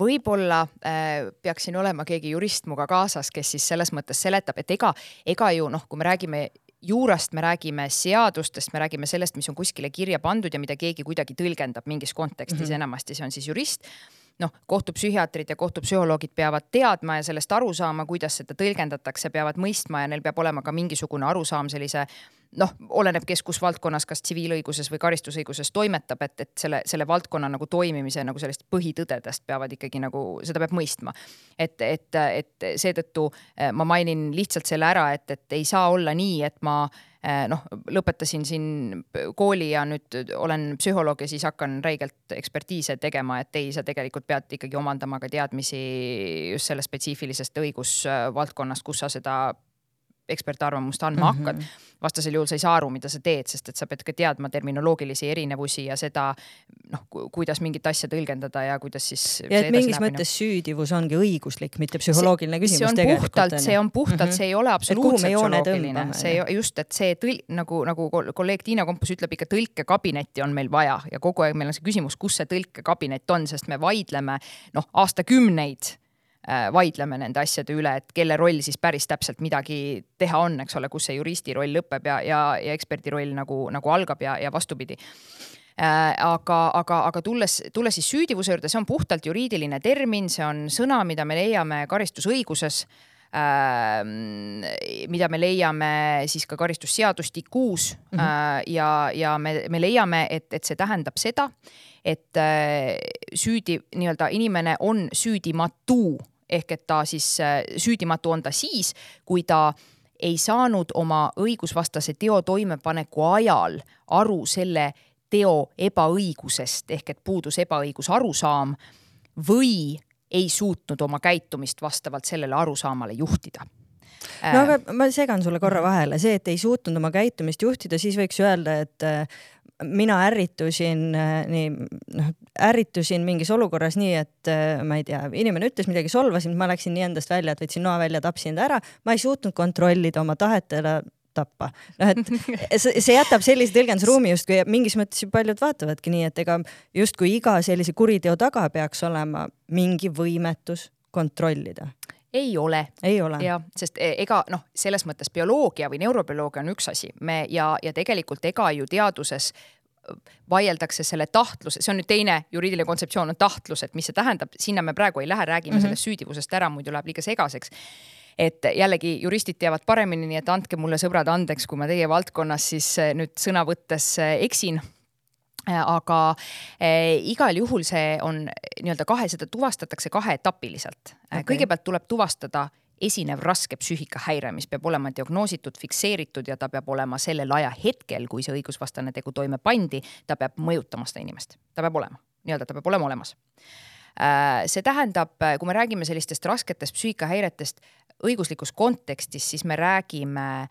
Võib-olla äh, peaksin olema keegi jurist minuga kaasas, kes siis selles mõttes seletab, et ega, ega ju noh, kui me räägime juurast me räägime seadustest, me räägime sellest, mis on kuskile kirja pandud ja mida keegi kuidagi tõlgendab mingis kontekstis mm, -hmm. enamasti see on siis jurist noh, kohtupsühhiaatrid ja kohtupsühholoogid peavad teadma ja sellest aru saama, kuidas seda tõlgendatakse, peavad mõistma ja neil peab olema ka mingisugune arusaam sellise noh, oleneb, kes kus valdkonnas, kas tsiviilõiguses või karistusõiguses toimetab, et, et selle, selle valdkonna nagu toimimise nagu sellist põhitõdedest peavad ikkagi nagu, seda peab mõistma. et, et, et seetõttu eh, ma mainin lihtsalt selle ära, et, et ei saa olla nii, et ma eh, noh, lõpetasin siin kooli ja nüüd olen psühholoog ja siis hakkan räigelt ekspertiise tegema, et ei, sa tegelikult pead ikkagi omandama ka teadmisi just sellest spetsiifilisest õigusvaldkonnast, kus sa seda ekspertarvamust andma mm -hmm. hakkad. vastasel juhul sa ei saa aru, mida sa teed, sest et sa pead ka teadma terminoloogilisi erinevusi ja seda noh, kuidas mingit asja tõlgendada ja kuidas siis. ja et mingis mõttes süüdivus ongi õiguslik, mitte psühholoogiline see, küsimus see puhtalt, see on puhtalt mm, -hmm. see ei ole absoluutselt psühholoogiline, see just, et see tõl-, nagu, nagu kolleeg Tiina Kompus ütleb ikka tõlkekabinetti on meil vaja ja kogu aeg meil on see küsimus, kus see tõlkekabinet on, sest me vaidleme noh, aastakümneid vaidleme nende asjade üle, et kelle roll siis päris täpselt midagi teha on, eks ole, kus see juristi roll lõpeb ja, ja, ja eksperdi roll nagu, nagu algab ja, ja vastupidi äh, aga, aga, aga tulles, tulles siis süüdivuse juurde, see on puhtalt juriidiline termin, see on sõna, mida me leiame karistusõiguses äh,. Mida me leiame siis ka karistusseadustikus mm -hmm. äh, ja, ja me, me leiame, et, et see tähendab seda, et äh, süüdi nii-öelda inimene on süüdimatu ehk et ta siis äh, süüdimatu on ta siis, kui ta ei saanud oma õigusvastase teo toimepaneku ajal aru selle teo ebaõigusest ehk et puudus ebaõigus arusaam või ei suutnud oma käitumist vastavalt sellele arusaamale juhtida. No aga ma segan sulle korra vahele, see, et ei suutnud oma käitumist juhtida, siis võiks öelda, et äh, mina ärritusin äh, nii, noh, ärritusin mingis olukorras nii, et äh, ma ei tea, inimene ütles midagi, solvasin, ma läksin nii endast välja, et võtsin noa välja, tapsin ta ära, ma ei suutnud kontrollida oma tahet tappa. noh, et see jätab sellise tõlgendusruumi justkui ja mingis mõttes ju paljud vaatavadki nii, et ega justkui iga sellise kuriteo taga peaks olema mingi võimetus kontrollida ei ole. ei ole. jah, sest e, ega noh, selles mõttes bioloogia või neurobioloogia on üks asi, me ja, ja tegelikult ega ju teaduses vaieldakse selle tahtluse, see on nüüd teine juriidiline kontseptsioon on tahtlus, et mis see tähendab, sinna me praegu ei lähe, räägime mm -hmm. sellest süüdivusest ära, muidu läheb liiga segaseks et jällegi juristid teavad paremini, nii et andke mulle sõbrad andeks, kui ma teie valdkonnas siis nüüd sõna võttes eksin Äh, aga äh, igal juhul see on nii-öelda kahe, seda tuvastatakse kaheetapiliselt. Äh, okay.. kõigepealt tuleb tuvastada esinev raske psüühikahäire, mis peab olema diagnoositud, fikseeritud ja ta peab olema sellel ajahetkel, kui see õigusvastane tegu toime pandi, ta peab mõjutama seda inimest, ta peab olema, nii-öelda ta peab olema olemas. Äh, see tähendab, kui me räägime sellistest rasketest psüühikahäiretest õiguslikus kontekstis, siis me räägime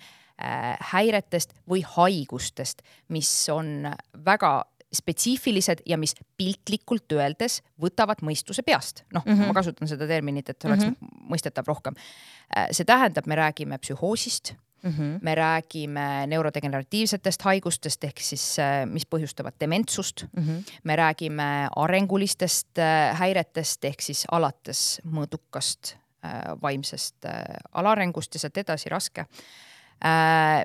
häiretest või haigustest, mis on väga spetsiifilised ja mis piltlikult öeldes võtavad mõistuse peast. noh mm, -hmm. ma kasutan seda terminit, et oleks mm -hmm. mõistetav rohkem. Äh, see tähendab, me räägime psühhoosist mm, -hmm. me räägime neurodegeneratiivsetest haigustest ehk siis, äh, mis põhjustavad dementsust mm. -hmm. me räägime arengulistest äh, häiretest ehk siis alates mõõdukast vaimsest alaarengust ja sealt edasi raske Äh,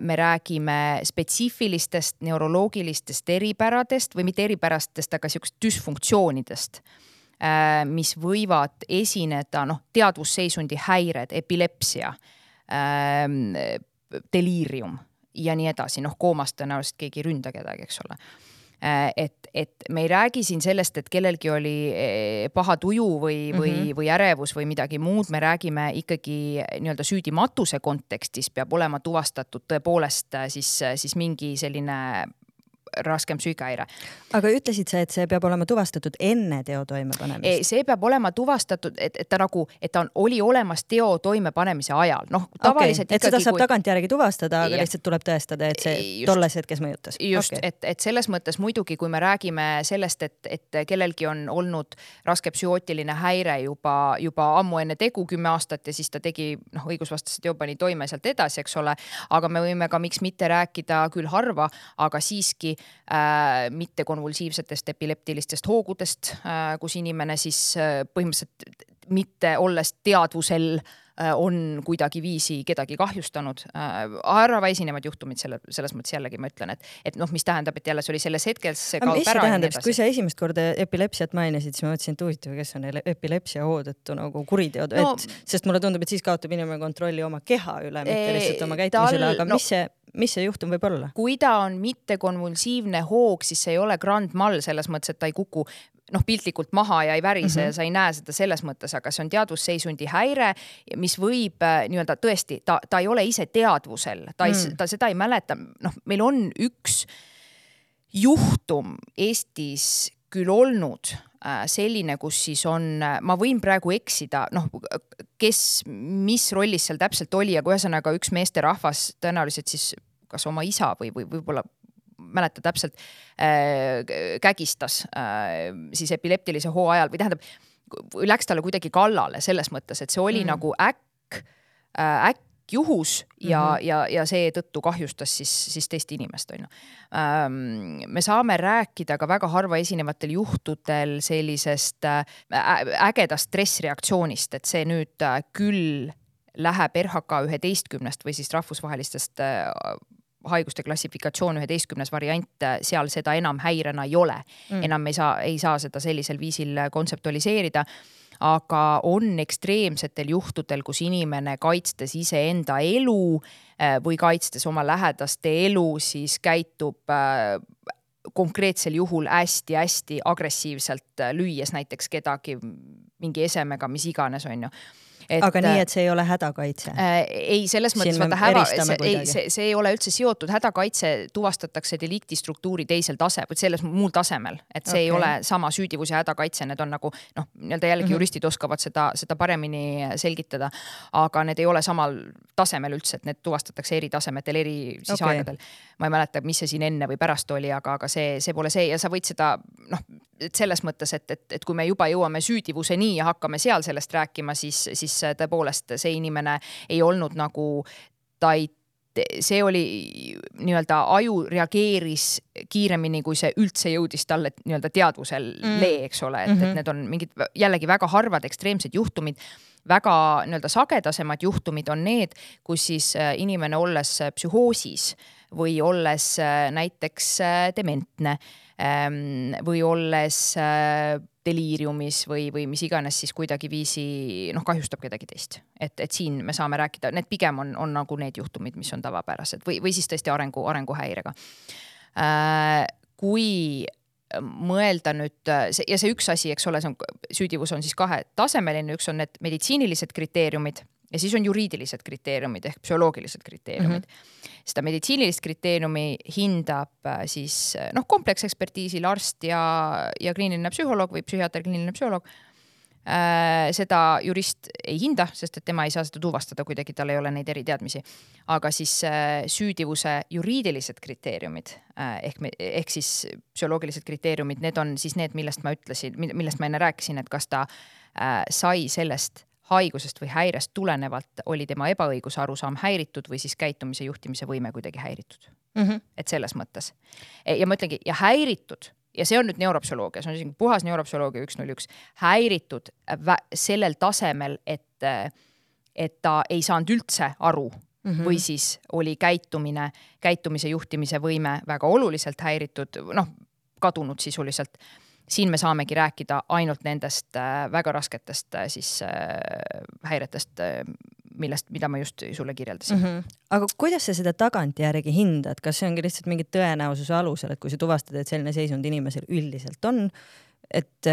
me räägime spetsiifilistest neuroloogilistest eripäradest või mitte eripärastest, aga sihukest düsfunktsioonidest, äh, mis võivad esineda, noh, teadvusseisundi häired, epilepsia, ähm, deliirium ja nii edasi, noh, koomast tõenäoliselt keegi ei ründa kedagi, eks ole. Äh, et, et me ei räägi siin sellest, et kellelgi oli eh, paha tuju või, või mm, -hmm. või ärevus või midagi muud, me räägime ikkagi nii-öelda süüdimatuse kontekstis peab olema tuvastatud tõepoolest äh, siis, siis mingi selline raskem sügahäire. aga ütlesid sa, et see peab olema tuvastatud enne teo toimepanemist? see peab olema tuvastatud, et, et ta nagu, et ta on, oli olemas teo toimepanemise ajal, noh tavaliselt okay. et seda saab kui... tagantjärgi tuvastada, aga ja. lihtsalt tuleb tõestada, et see just, tolles hetkes mõjutas. just okay., et, et selles mõttes muidugi, kui me räägime sellest, et, et kellelgi on olnud raske psühhootiline häire juba, juba ammu enne tegu kümme aastat ja siis ta tegi noh, õigusvastase teo pani toime sealt edasi, eks ole. aga me võime ka miks mitte rääkida küll harva, aga siiski äh, mittekonvulsiivsetest epileptilistest hoogudest äh,, kus inimene siis äh, põhimõtteliselt mitte olles teadvusel äh, on kuidagiviisi kedagi kahjustanud äh,. harva esinevad juhtumid selle, selles mõttes jällegi ma ütlen, et, et noh, mis tähendab, et jälle see oli selles hetkes, see kaob ära. tähendab, kui sa esimest korda epilepsiat mainisid, siis ma mõtlesin, et huvitav, kes on epilepsia hoo tõttu nagu kuriteod no,, et sest mulle tundub, et siis kaotab inimene kontrolli oma keha üle, mitte lihtsalt oma käitumise üle, aga no, mis see mis see juhtum võib olla? kui ta on mittekonvulsiivne hoog, siis see ei ole grand mal selles mõttes, et ta ei kuku noh, piltlikult maha ja ei värise mm -hmm. ja sa ei näe seda selles mõttes, aga see on teadvusseisundi häire, mis võib äh, nii-öelda tõesti, ta, ta ei ole ise teadvusel, ta ei mm., ta seda ei mäleta, noh, meil on üks juhtum Eestis küll olnud äh, selline, kus siis on, äh, ma võin praegu eksida, noh, kes, mis rollis seal täpselt oli, aga ühesõnaga üks meesterahvas tõenäoliselt siis kas oma isa või, või võib-olla mäleta täpselt äh,, kägistas äh, siis epileptilise hoo ajal või tähendab, läks talle kuidagi kallale selles mõttes, et see oli mm. nagu äkk äh,, äkk juhus ja mm, -hmm. ja, ja seetõttu kahjustas siis, siis teist inimest, on ju ähm,. me saame rääkida ka väga harva esinevatel juhtudel sellisest äh, ägedast stressreaktsioonist, et see nüüd äh, küll läheb RHK üheteistkümnest või siis rahvusvahelistest äh, haiguste klassifikatsioon üheteistkümnes variant, seal seda enam häirena ei ole. Mm.. enam ei saa, ei saa seda sellisel viisil kontseptualiseerida. Aga on ekstreemsetel juhtudel, kus inimene kaitstes iseenda elu äh, või kaitstes oma lähedaste elu, siis käitub äh, konkreetsel juhul hästi-hästi agressiivselt, äh, lüües näiteks kedagi mingi esemega, mis iganes, on ju aga nii, et see ei ole hädakaitse äh,? ei, selles mõttes vaata häda, see, ei, see, see ei ole üldse seotud, hädakaitse tuvastatakse delikti struktuuri teisel tasemel, selles muul tasemel, et see okay. ei ole sama süüdivus ja hädakaitse, need on nagu noh, nii-öelda jällegi mm -hmm. juristid oskavad seda, seda paremini selgitada. aga need ei ole samal tasemel üldse, et need tuvastatakse eri tasemetel, eri siis okay. aegadel. ma ei mäleta, mis see siin enne või pärast oli, aga, aga see, see pole see ja sa võid seda noh, selles mõttes, et, et, et kui me juba jõuame süüdivuseni ja hakkame seal sellest rääkima, siis, siis tõepoolest see inimene ei olnud nagu, ta ei see oli nii-öelda aju reageeris kiiremini, kui see üldse jõudis talle nii-öelda teadvusele mm., eks ole, et mm, -hmm. et mhm. need on mingid jällegi väga harvad ekstreemsed juhtumid. väga nii-öelda sagedasemad juhtumid on need, kus siis äh, inimene olles psühhoosis või olles äh, näiteks äh, dementne ähm, või olles deliiriumis või, või mis iganes siis kuidagiviisi noh, kahjustab kedagi teist. et, et siin me saame rääkida, need pigem on, on nagu need juhtumid, mis on tavapärased või, või siis tõesti arengu, arenguhäirega äh,. kui mõelda nüüd ja see üks asi, eks ole, see on, süüdivus on siis kahetasemeline, üks on need meditsiinilised kriteeriumid ja siis on juriidilised kriteeriumid ehk psühholoogilised kriteeriumid mm. -hmm. seda meditsiinilist kriteeriumi hindab äh, siis äh, noh, kompleksekspertiisil arst ja, ja kliiniline psühholoog või psühhiaater, kliiniline psühholoog äh,. seda jurist ei hinda, sest et tema ei saa seda tuvastada kuidagi, tal ei ole neid eriteadmisi. aga siis süüdivuse juriidilised kriteeriumid ehk, ehk siis psühholoogilised kriteeriumid, need on siis need, millest ma ütlesin, millest ma enne rääkisin, et kas ta sai sellest haigusest või häirest tulenevalt oli tema ebaõiguse arusaam häiritud või siis käitumise juhtimise võime kuidagi häiritud mm. -hmm. et selles mõttes. E, ja ma ütlengi, ja häiritud ja see on nüüd neuropsühholoogia, see on isegi puhas neuropsühholoogia üks null üks, häiritud sellel tasemel, et, et ta ei saanud üldse aru mm -hmm. või siis oli käitumine, käitumise juhtimise võime väga oluliselt häiritud, noh, kadunud sisuliselt siin me saamegi rääkida ainult nendest äh, väga rasketest äh, siis äh, häiretest, millest, mida ma just sulle kirjeldasin mm. -hmm. aga kuidas sa seda tagantjärgi hindad, kas see ongi lihtsalt mingi tõenäosuse alusel, et kui sa tuvastad, et selline seisund inimesel üldiselt on, et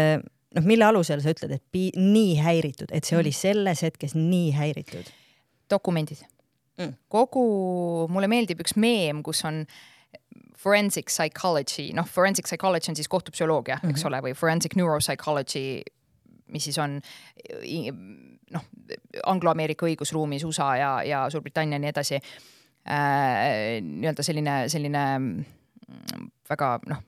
noh, mille alusel sa ütled, et pi-, nii häiritud, et see oli mhm. selles hetkes nii häiritud? dokumendid mm.. kogu, mulle meeldib üks meem, kus on äh, forensic psychology, noh, forensic psychology on siis kohtupsühholoogia mm, -hmm. eks mhm. ole, või forensic neuropsychology, mis siis on noh, angloameerika õigusruumis USA ja, ja Suurbritannia ja nii edasi äh,. nii-öelda selline, selline väga noh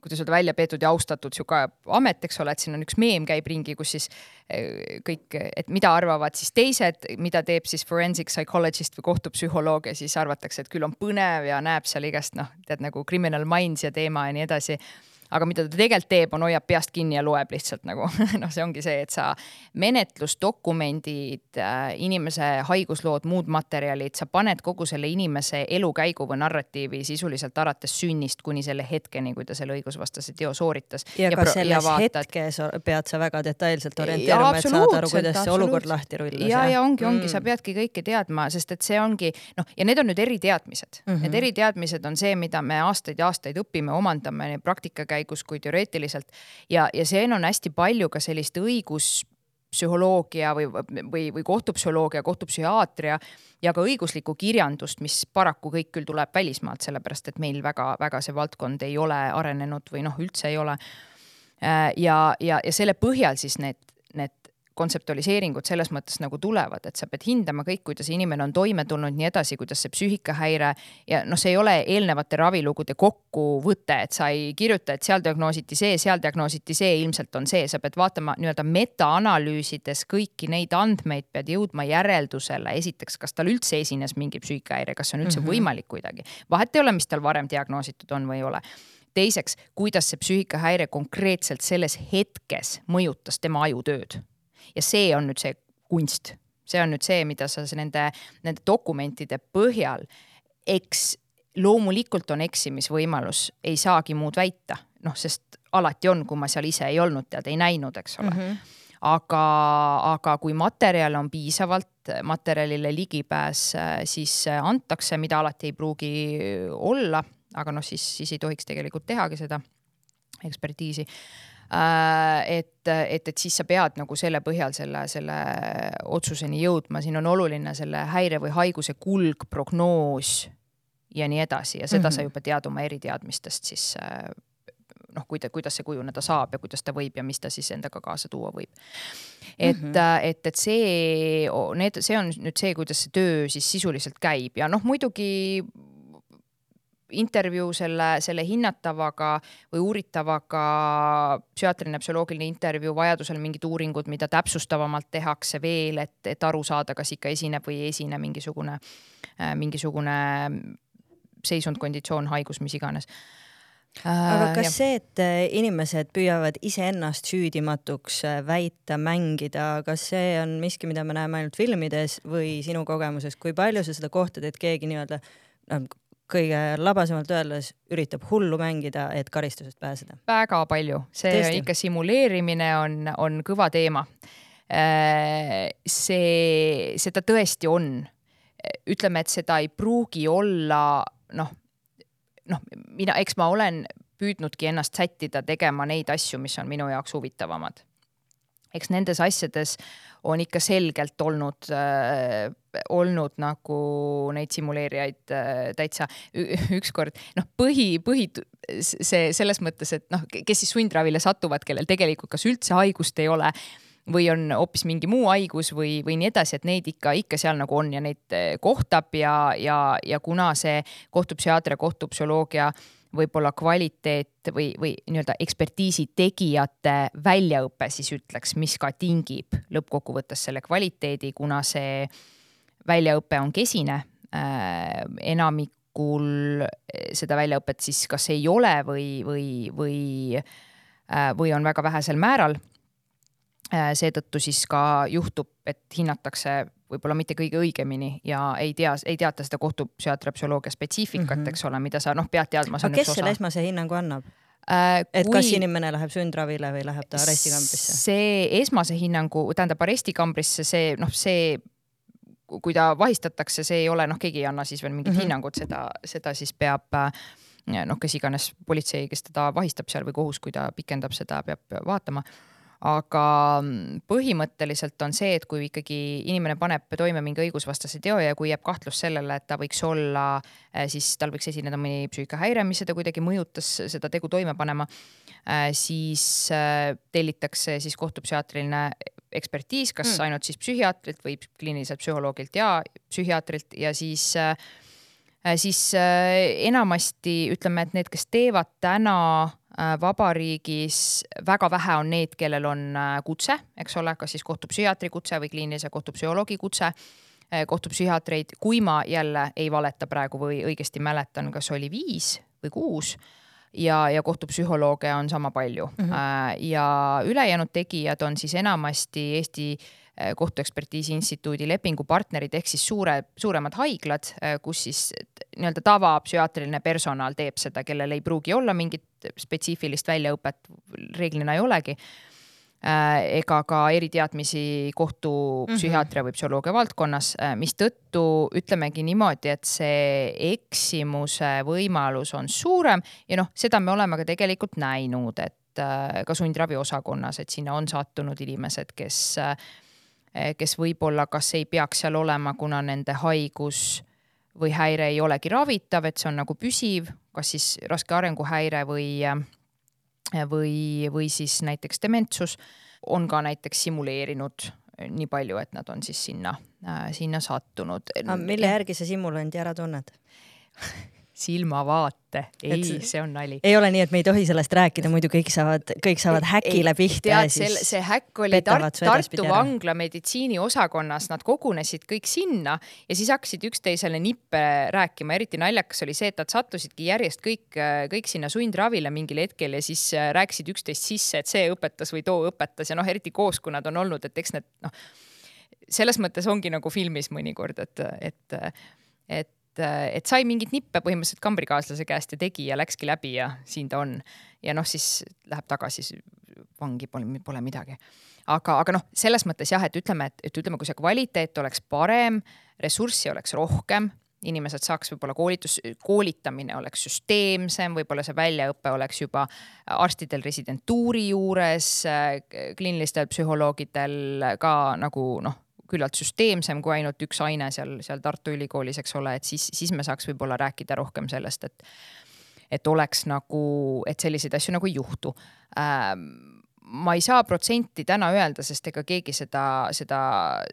kuidas öelda, välja peetud ja austatud sihuke amet, eks ole, et siin on üks meem käib ringi, kus siis eh, kõik, et mida arvavad siis teised, mida teeb siis forensic psychologist või kohtupsühholoog ja siis arvatakse, et küll on põnev ja näeb seal igast noh, tead nagu criminal minds ja teema ja nii edasi aga mida ta tegelikult teeb, on hoiab peast kinni ja loeb lihtsalt nagu noh, see ongi see, et sa menetlusdokumendid, äh, inimese haiguslood, muud materjalid, sa paned kogu selle inimese elukäigu või narratiivi sisuliselt alates sünnist kuni selle hetkeni, kui ta selle õigusvastase teo sooritas. ja, ja ka selles vaatad... hetkes pead sa väga detailselt orienteeruma, et saada aru, kuidas see olukord lahti rullas. ja, ja ongi, ongi mm., sa peadki kõike teadma, sest et see ongi noh, ja need on nüüd eriteadmised mm. -hmm. Need eriteadmised on see, mida me aastaid ja aastaid õpime, omandame praktika käigus käigus kui teoreetiliselt. ja, ja siin on hästi palju ka sellist õiguspsühholoogia või, või, või kohtupsühholoogia, kohtupsühhiaatria ja ka õiguslikku kirjandust, mis paraku kõik küll tuleb välismaalt, sellepärast et meil väga-väga see valdkond ei ole arenenud või noh, üldse ei ole. Äh, ja, ja, ja selle põhjal siis need kontseptualiseeringud selles mõttes nagu tulevad, et sa pead hindama kõik, kuidas inimene on toime tulnud, nii edasi, kuidas see psüühikahäire ja noh, see ei ole eelnevate ravilugude kokkuvõte, et sa ei kirjuta, et seal diagnoositi see, seal diagnoositi see, ilmselt on see, sa pead vaatama nii-öelda metaanalüüsides kõiki neid andmeid, pead jõudma järeldusele, esiteks, kas tal üldse esines mingi psüühikahäire, kas see on üldse mm -hmm. võimalik kuidagi. vahet ei ole, mis tal varem diagnoositud on või ei ole teiseks, kuidas see psüühikahäire konkreetselt selles hetkes mõjutas tema ajutööd ja see on nüüd see kunst, see on nüüd see, mida sa nende, nende dokumentide põhjal, eks loomulikult on eksimisvõimalus, ei saagi muud väita, noh, sest alati on, kui ma seal ise ei olnud, tead, ei näinud, eks ole. Mm. -hmm aga, aga kui materjal on piisavalt, materjalile ligipääs siis antakse, mida alati ei pruugi olla, aga noh, siis, siis ei tohiks tegelikult tehagi seda ekspertiisi et, et, et siis sa pead nagu selle põhjal selle, selle otsuseni jõudma, siin on oluline selle häire või haiguse kulg, prognoos ja nii edasi ja seda mm -hmm. sa juba tead oma eriteadmistest siis äh, noh, kuida-, kuidas see kujuneda saab ja kuidas ta võib ja mis ta siis endaga kaasa tuua võib. et mm, -hmm. et, et see, need, see on nüüd see, kuidas see töö siis sisuliselt käib ja noh, muidugi intervjuu selle, selle hinnatavaga või uuritavaga, psühhiaatriline, psühholoogiline intervjuu, vajadusel mingid uuringud, mida täpsustavamalt tehakse veel, et, et aru saada, kas ikka esineb või ei esine mingisugune, äh, mingisugune seisund, konditsioon, haigus, mis iganes aga kas ja. see, et äh, inimesed püüavad iseennast süüdimatuks äh, väita, mängida, kas see on miski, mida me näeme ainult filmides või sinu kogemuses, kui palju sa seda kohtad, et keegi nii-öelda noh, kõige labasemalt öeldes üritab hullu mängida, et karistusest pääseda? väga palju, see Tõesti? ikka simuleerimine on, on kõva teema. Äh, see, seda tõesti on. ütleme, et seda ei pruugi olla noh, noh, mina, eks ma olen püüdnudki ennast sättida tegema neid asju, mis on minu jaoks huvitavamad. eks nendes asjades on ikka selgelt olnud äh, olnud nagu neid simuleerijaid äh, täitsa. Ükskord noh, põhi, põhi see selles mõttes, et noh, kes siis sundravile satuvad, kellel tegelikult kas üldse haigust ei ole või on hoopis mingi muu haigus või, või nii edasi, et neid ikka, ikka seal nagu on ja neid äh, kohtab ja, ja, ja kuna see kohtupsühhiaatria, kohtupsühholoogia võib-olla kvaliteet või, või nii-öelda ekspertiisi tegijate väljaõpe siis ütleks, mis ka tingib lõppkokkuvõttes selle kvaliteedi, kuna see väljaõpe on kesine äh,. enamikul seda väljaõpet siis kas ei ole või, või, või äh,, või on väga vähesel määral. Seetõttu siis ka juhtub, et hinnatakse võib-olla mitte kõige õigemini ja ei tea, ei teata seda kohtupsühhiaatria psühholoogia spetsiifikat mm, -hmm. eks ole, mida sa noh, pead teadma. aga kes selle esmase hinnangu annab? Äh, et kui... kas inimene läheb sundravile või läheb ta arestikambrisse? see esmase hinnangu, tähendab arestikambrisse, see noh, see kui ta vahistatakse, see ei ole noh, keegi ei anna siis veel mingit mm -hmm. hinnangut, seda, seda siis peab noh, kes iganes politsei, kes teda vahistab seal või kohus, kui ta pikendab seda, peab vaatama aga põhimõtteliselt on see, et kui ikkagi inimene paneb toime mingi õigusvastase teo ja kui jääb kahtlus sellele, et ta võiks olla, siis tal võiks esineda mõni psüühikahäire, mis seda kuidagi mõjutas seda tegu toime panema, siis tellitakse siis kohtupsühhiaatriline ekspertiis, kas mm. ainult siis psühhiaatrilt või kliiniliselt psühholoogilt ja psühhiaatrilt ja siis äh, siis äh, enamasti ütleme, et need, kes teevad täna äh, vabariigis, väga vähe on need, kellel on kutse, eks ole, kas siis kohtupsühhiaatri kutse või kliinilise kohtupsühholoogi kutse kohtupsühhiaatreid, kui ma jälle ei valeta praegu või õigesti mäletan, kas oli viis või kuus ja, ja kohtupsühholooge on sama palju mm. -hmm. ja ülejäänud tegijad on siis enamasti Eesti äh, kohtuekspertiisi instituudi lepingupartnerid ehk siis suure, suuremad haiglad, äh, kus siis nii-öelda tavapsühhiaatriline personal teeb seda, kellel ei pruugi olla mingit spetsiifilist väljaõpet, reeglina ei olegi Äh, ega ka eriteadmisi kohtupsühhiaatria mhm. või psühholoogia valdkonnas, äh, mistõttu ütlemegi niimoodi, et see eksimuse võimalus on suurem ja noh, seda me oleme ka tegelikult näinud, et äh, ka sundravi osakonnas, et sinna on sattunud inimesed, kes, kes võib-olla kas ei peaks seal olema, kuna nende haigus või häire ei olegi ravitav, et see on nagu püsiv, kas siis raske arenguhäire või või, või siis näiteks dementsus on ka näiteks simuleerinud nii palju, et nad on siis sinna, sinna sattunud. mille järgi sa simulanti ära tunned silmavaate, ei, see on nali. ei ole nii, et me ei tohi sellest rääkida, muidu kõik saavad, kõik saavad häkile pihta ja siis. see häkk oli Tart, Tartu vangla meditsiiniosakonnas, nad kogunesid kõik sinna ja siis hakkasid üksteisele nippe rääkima, eriti naljakas oli see, et nad sattusidki järjest kõik, kõik sinna sundravile mingil hetkel ja siis äh, rääkisid üksteist sisse, et see õpetas või too õpetas ja noh, eriti koos, kui nad on olnud, et eks need noh, selles mõttes ongi nagu filmis mõnikord, et, et, et et, et sai mingeid nippe põhimõtteliselt kambrikaaslase käest ja tegi ja läkski läbi ja siin ta on. ja noh, siis läheb tagasi vangi, pole, pole midagi. aga, aga noh, selles mõttes jah, et ütleme, et, et ütleme, kui see kvaliteet oleks parem, ressurssi oleks rohkem inimesed saaks võib-olla koolitus, koolitamine oleks süsteemsem, võib-olla see väljaõpe oleks juba arstidel residentuuri juures, kliinilistel psühholoogidel ka nagu noh, küllalt süsteemsem kui ainult üks aine seal, seal Tartu Ülikoolis, eks ole, et siis, siis me saaks võib-olla rääkida rohkem sellest, et et oleks nagu, et selliseid asju nagu ei juhtu. Ähm, ma ei saa protsenti täna öelda, sest ega keegi seda, seda,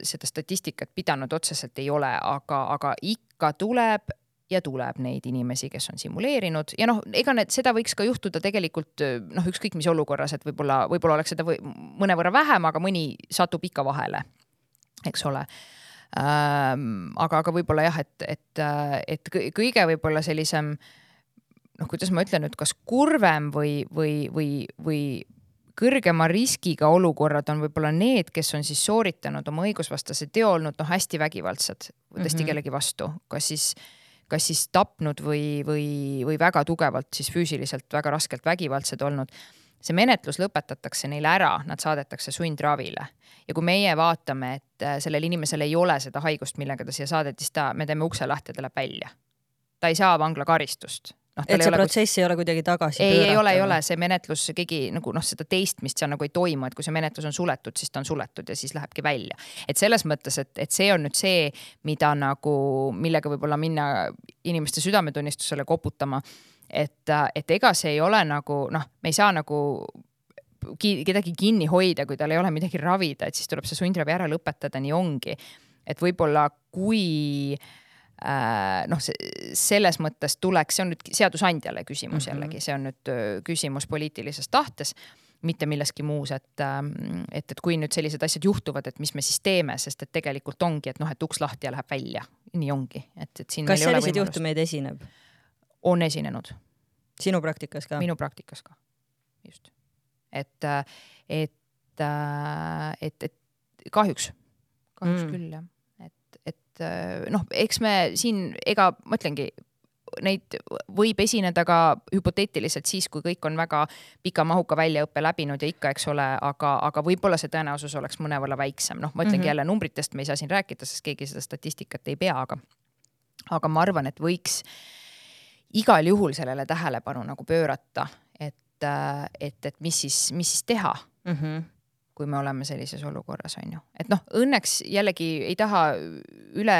seda statistikat pidanud otseselt ei ole, aga, aga ikka tuleb ja tuleb neid inimesi, kes on simuleerinud. Ja noh, ega need, seda võiks ka juhtuda tegelikult noh, ükskõik mis olukorras, et võib-olla, võib-olla oleks seda või, mõnevõrra vähem, aga mõni satub ikka vahele eks ole ähm,. aga, aga võib-olla jah, et, et, et kõige võib-olla sellisem noh, kuidas ma ütlen nüüd, kas kurvem või, või, või, või kõrgema riskiga olukorrad on võib-olla need, kes on siis sooritanud oma õigusvastase teo, olnud noh, hästi vägivaldsed, tõesti mm -hmm. kellegi vastu, kas siis kas siis tapnud või, või, või väga tugevalt siis füüsiliselt väga raskelt vägivaldsed olnud see menetlus lõpetatakse neile ära, nad saadetakse sundravile. Ja kui meie vaatame, et äh, sellel inimesel ei ole seda haigust, millega ta siia saadeti, siis ta, me teeme ukse lahti ja ta läheb välja. ta ei saa vanglakaristust noh. et see ole, protsess ei ole kuidagi tagasi ei, ei ole, ei ole, see menetlus, keegi nagu noh, seda teistmist seal nagu ei toimu, et kui see menetlus on suletud, siis ta on suletud ja siis lähebki välja. et selles mõttes, et, et see on nüüd see, mida nagu, millega võib-olla minna inimeste südametunnistusele koputama et, et ega see ei ole nagu noh, me ei saa nagu kedagi kinni hoida, kui tal ei ole midagi ravida, et siis tuleb see sundravi ära lõpetada, nii ongi. et võib-olla kui äh, noh, selles mõttes tuleks, see on nüüd seadusandjale küsimus mm -hmm. jällegi, see on nüüd küsimus poliitilises tahtes mitte milleski muus, et, et, et kui nüüd sellised asjad juhtuvad, et mis me siis teeme, sest et tegelikult ongi, et noh, et uks lahti ja läheb välja, nii ongi, et, et siin. kas selliseid juhtumeid esineb? on esinenud. sinu praktikas ka? minu praktikas ka, just. Et, et, et, et kahjuks, kahjuks mm. küll jah, et, et noh, eks me siin, ega ma ütlengi, neid võib esineda ka hüpoteetiliselt siis, kui kõik on väga pika mahuka väljaõppe läbinud ja ikka, eks ole, aga, aga võib-olla see tõenäosus oleks mõnevõrra väiksem, noh, ma ütlengi mm -hmm. jälle numbritest me ei saa siin rääkida, sest keegi seda statistikat ei pea, aga, aga ma arvan, et võiks äh, igal juhul sellele tähelepanu nagu pöörata, et, äh, et, et mis siis, mis siis teha mm. -hmm kui me oleme sellises olukorras, on ju. et noh, õnneks jällegi ei taha üle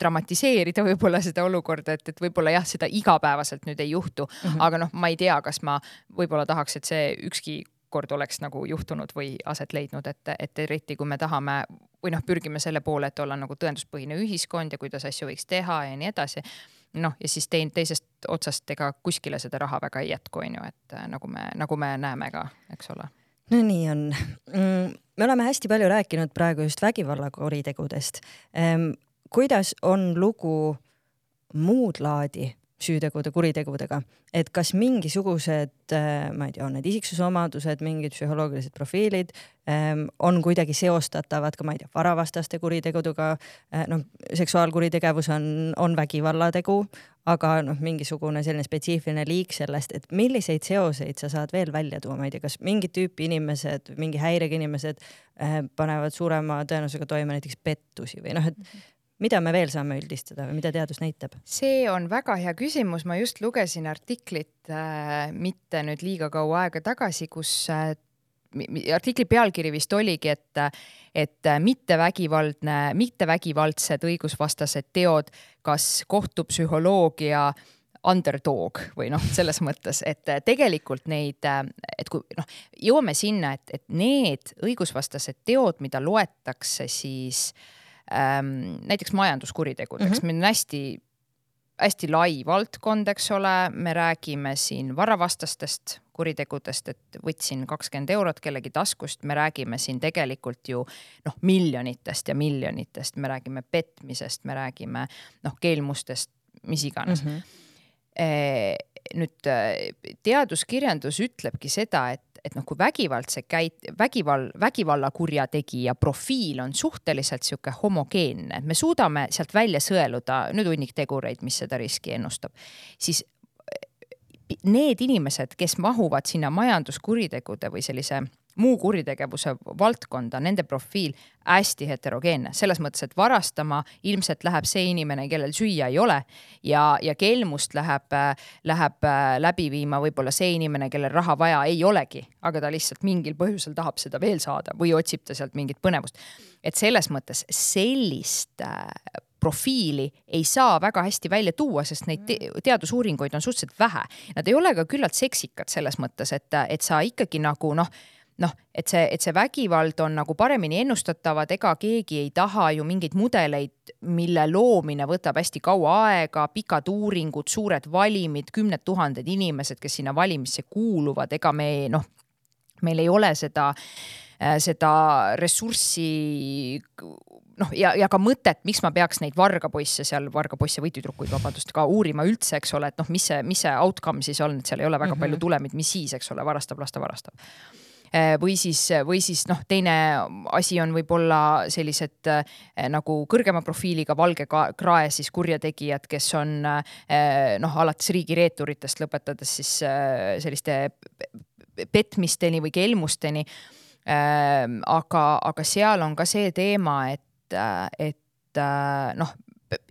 dramatiseerida võib-olla seda olukorda, et, et võib-olla jah, seda igapäevaselt nüüd ei juhtu mm, -hmm. aga noh, ma ei tea, kas ma võib-olla tahaks, et see ükski kord oleks nagu juhtunud või aset leidnud, et, et eriti kui me tahame või noh, pürgime selle poole, et olla nagu tõenduspõhine ühiskond ja kuidas asju võiks teha ja nii edasi noh, ja siis tein teisest otsast, ega kuskile seda raha väga ei jätku, on ju, et äh, nagu me, nagu me näeme ka, eks ole. no nii on. Mm, me oleme hästi palju rääkinud praegu just vägivallakuritegudest. Ehm, kuidas on lugu muud laadi süütegude, kuritegudega, et kas mingisugused, äh, ma ei tea, on need isiksusomadused, mingid psühholoogilised profiilid ähm, on kuidagi seostatavad ka, ma ei tea, varavastaste kuritegudega äh,. noh, seksuaalkuritegevus on, on vägivallategu, aga noh, mingisugune selline spetsiifiline liik sellest, et milliseid seoseid sa saad veel välja tuua, ma ei tea, kas mingit tüüpi inimesed, mingi häirega inimesed äh, panevad suurema tõenäosusega toime näiteks pettusi või noh, et mm -hmm mida me veel saame üldistada või mida teadus näitab? see on väga hea küsimus, ma just lugesin artiklit äh, mitte nüüd liiga kaua aega tagasi, kus äh, artikli pealkiri vist oligi, et, et mittevägivaldne, mittevägivaldsed õigusvastased teod, kas kohtupsühholoogia underdog või noh, selles mõttes, et tegelikult neid, et kui noh, jõuame sinna, et, et need õigusvastased teod, mida loetakse siis äh, ähm, näiteks majanduskuritegudeks mm, -hmm. meil on hästi hästi lai valdkond, eks ole, me räägime siin varavastastest kuritegudest, et võtsin kakskümmend eurot kellegi taskust, me räägime siin tegelikult ju noh, miljonitest ja miljonitest, me räägime petmisest, me räägime noh, keelmustest, mis iganes mm. -hmm. nüüd teaduskirjandus ütlebki seda, et et noh, kui vägivaldse käit-, vägivall, vägivallakurjategija profiil on suhteliselt sihuke homogeenne, me suudame sealt välja sõeluda nüüd hunnik tegureid, mis seda riski ennustab, siis eh, need inimesed, kes mahuvad sinna majanduskuritegude või sellise muu kuritegevuse valdkonda, nende profiil hästi heterogeenne, selles mõttes, et varastama ilmselt läheb see inimene, kellel süüa ei ole ja, ja kelmust läheb, läheb läbi viima võib-olla see inimene, kellel raha vaja ei olegi, aga ta lihtsalt mingil põhjusel tahab seda veel saada või otsib ta sealt mingit põnevust. et selles mõttes sellist profiili ei saa väga hästi välja tuua, sest neid te teadusuuringuid on suhteliselt vähe. Nad ei ole ka küllalt seksikad selles mõttes, et, et sa ikkagi nagu noh noh, et see, et see vägivald on nagu paremini ennustatavad, ega keegi ei taha ju mingeid mudeleid, mille loomine võtab hästi kaua aega, pikad uuringud, suured valimid, kümned tuhanded inimesed, kes sinna valimisse kuuluvad, ega me noh, meil ei ole seda seda ressurssi noh, ja, ja ka mõtet, miks ma peaks neid vargapoisse seal, vargapoisse või tüdrukuid, vabandust, ka uurima üldse, eks ole, et noh, mis see, mis see outcome siis on, et seal ei ole väga mm -hmm. palju tulemit, mis siis, eks ole, varastab, las ta varastab äh, või siis, või siis noh, teine asi on võib-olla sellised äh, nagu kõrgema profiiliga valge krae siis kurjategijad, kes on äh, noh, alates riigireeturitest lõpetades siis selliste petmisteni või kelmusteni. aga, aga seal on ka see teema, et et, äh, noh,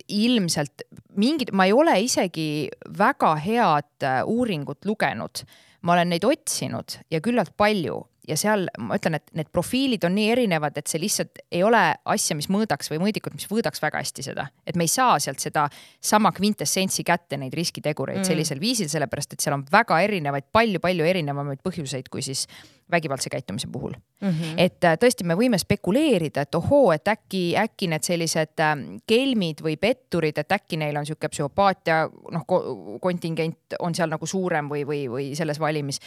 ilmselt mingid, ma ei ole isegi väga head äh, uuringut lugenud, ma olen neid otsinud ja küllalt palju ja seal ma ütlen, et need profiilid on nii erinevad, et see lihtsalt ei ole asja, mis mõõdaks või mõõdikut, mis mõõdaks väga hästi seda, et me ei saa sealt seda sama kvintessentsi kätte, neid riskitegureid mm. sellisel viisil, sellepärast et seal on väga erinevaid palju,, palju-palju erinevamaid põhjuseid kui siis vägivaldse käitumise puhul mm. -hmm. et äh, tõesti, me võime spekuleerida, et ohoo, et äkki, äkki need sellised äh, kelmid või petturid, et äkki neil on sihuke psühhopaatia noh, kontingent on seal nagu suurem või, või, või selles valimis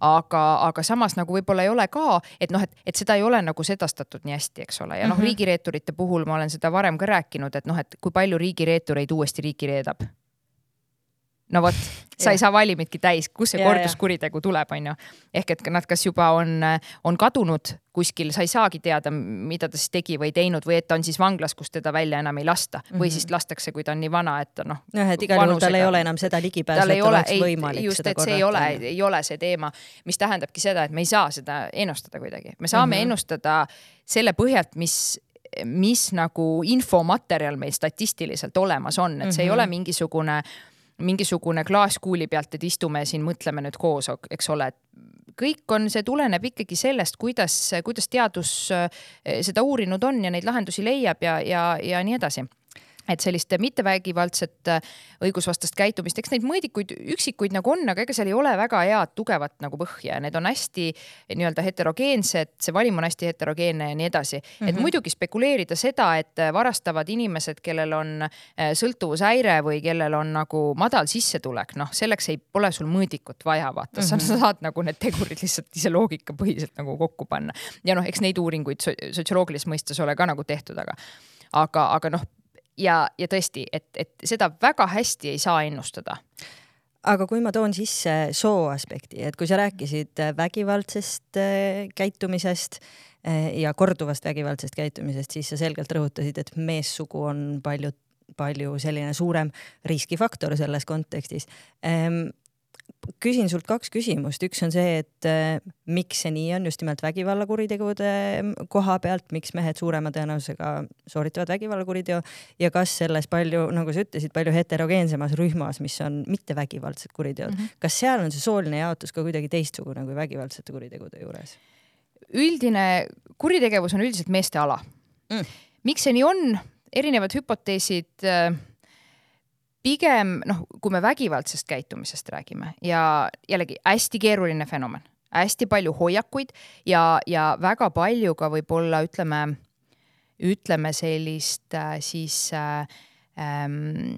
aga, aga samas nagu võib-olla ei ole ka, et noh, et, et seda ei ole nagu sedastatud nii hästi, eks ole, ja noh mm -hmm., riigireeturite puhul ma olen seda varem ka rääkinud, et noh, et kui palju riigireetureid uuesti riiki reedab no vot, sa ei saa valimitki täis, kust see korduskuritegu tuleb, onju. ehk et nad kas juba on, on kadunud kuskil, sa ei saagi teada, mida ta siis tegi või teinud või et ta on siis vanglas, kus teda välja enam ei lasta mm -hmm. või siis lastakse, kui ta on nii vana, et noh. jah, et igal juhul tal ei ole enam seda ligipääsu, et oleks ei, võimalik just, et see ei ole, ei ole see teema, mis tähendabki seda, et me ei saa seda ennustada kuidagi, me saame mm -hmm. ennustada selle põhjalt, mis mis nagu infomaterjal meil statistiliselt olemas on, et see mm -hmm. ei ole mhm. mingisugune äh, mingisugune klaaskuuli pealt, et istume siin, mõtleme nüüd koos, eks ole, et kõik on, see tuleneb ikkagi sellest, kuidas, kuidas teadus eh, seda uurinud on ja neid lahendusi leiab ja, ja, ja nii edasi et sellist mittevägivaldset õigusvastast käitumist, eks neid mõõdikuid üksikuid nagu on, aga ega seal ei ole väga head tugevat nagu põhja, need on hästi nii-öelda heterogeensed, see valim on hästi heterogeenne ja nii edasi mm. -hmm. et mhm. muidugi spekuleerida seda, et varastavad inimesed, kellel on äh, sõltuvushäire või kellel on nagu madal sissetulek, noh, selleks ei, pole sul mõõdikut vaja, vaata mm, -hmm. sa saad nagu need tegurid lihtsalt ise loogikapõhiselt nagu kokku panna. ja noh, eks neid uuringuid sotsioloogilises mõistes ole ka nagu tehtud, aga aga, aga noh, ja, ja tõesti, et, et seda väga hästi ei saa ennustada. Aga kui ma toon sisse soo aspekti, et kui sa rääkisid vägivaldsest äh, käitumisest äh, ja korduvast vägivaldsest käitumisest, siis sa selgelt rõhutasid, et meessugu on palju, palju selline suurem riskifaktor selles kontekstis. Ehm, küsin sult kaks küsimust, üks on see, et äh, miks see nii on just nimelt vägivallakuritegude mm, koha pealt, miks mehed suurema tõenäosusega sooritavad vägivallakuriteo ja kas selles palju, nagu sa ütlesid, palju heterogeensemas rühmas, mis on mittevägivaldsed kuriteod mm, -hmm. kas seal on see sooline jaotus ka kuidagi teistsugune kui vägivaldsete kuritegude juures? üldine kuritegevus on üldiselt meeste ala mm.. miks see nii on, erinevad hüpoteesid äh, pigem noh, kui me vägivaldsest käitumisest räägime ja jällegi hästi keeruline fenomen, hästi palju hoiakuid ja, ja väga palju ka võib-olla ütleme, ütleme sellist äh, siis äh, ähm,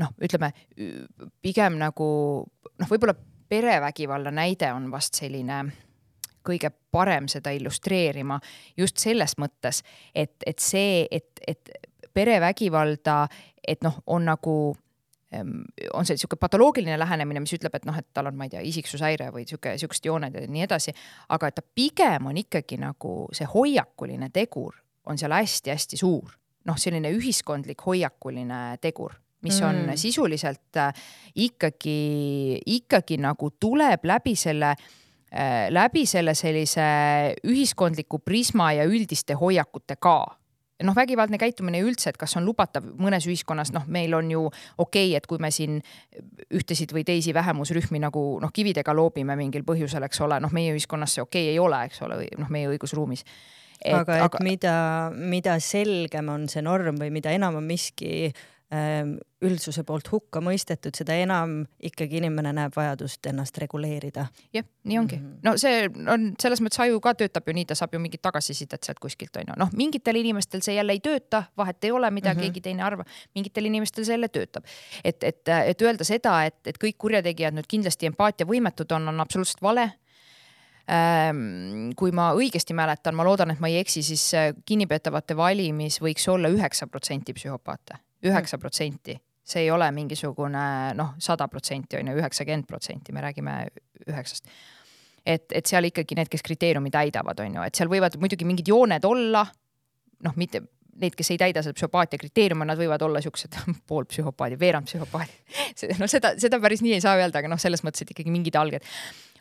noh, ütleme pigem nagu noh, võib-olla perevägivalla näide on vast selline kõige parem seda illustreerima just selles mõttes, et, et see, et, et perevägivalda et noh, on nagu on see niisugune patoloogiline lähenemine, mis ütleb, et noh, et tal on, ma ei tea, isiksushäire või niisugune, niisugused jooned ja nii edasi, aga et ta pigem on ikkagi nagu see hoiakuline tegur on seal hästi-hästi suur. noh, selline ühiskondlik hoiakuline tegur, mis on mm. sisuliselt äh, ikkagi, ikkagi nagu tuleb läbi selle läbi selle sellise ühiskondliku prisma ja üldiste hoiakute ka noh, vägivaldne käitumine üldse, et kas on lubatav mõnes ühiskonnas, noh, meil on ju okei okay,, et kui me siin ühtesid või teisi vähemusrühmi nagu noh, kividega loobime mingil põhjusel, eks ole, noh, meie ühiskonnas see okei okay ei ole, eks ole, noh, meie õigusruumis. aga et aga... mida, mida selgem on see norm või mida enam on miski üldsuse poolt hukka mõistetud, seda enam ikkagi inimene näeb vajadust ennast reguleerida. jah, nii ongi mm. -hmm. no see on selles mõttes aju ka töötab ju nii, ta saab ju mingit tagasisidet sealt kuskilt on ju, noh, mingitel inimestel see jälle ei tööta, vahet ei ole, mida mm -hmm. keegi teine arvab, mingitel inimestel see jälle töötab. et, et, et öelda seda, et, et kõik kurjategijad nüüd kindlasti empaatiavõimetud on, on absoluutselt vale ähm, kui ma õigesti mäletan, ma loodan, et ma ei eksi, siis äh, kinnipeetavate valimis võiks olla üheksa protsenti psühhopaate üheksa protsenti, see ei ole mingisugune noh, sada protsenti on ju, üheksakümmend protsenti, me räägime üheksast. et, et seal ikkagi need, kes kriteeriumi täidavad, on ju, et seal võivad muidugi mingid jooned olla, noh, mitte need, kes ei täida seda psühhopaatia kriteeriume, nad võivad olla siuksed poolpsühhopaadid, veerand psühhopaadid. no seda, seda päris nii ei saa öelda, aga noh, selles mõttes, et ikkagi mingid alged.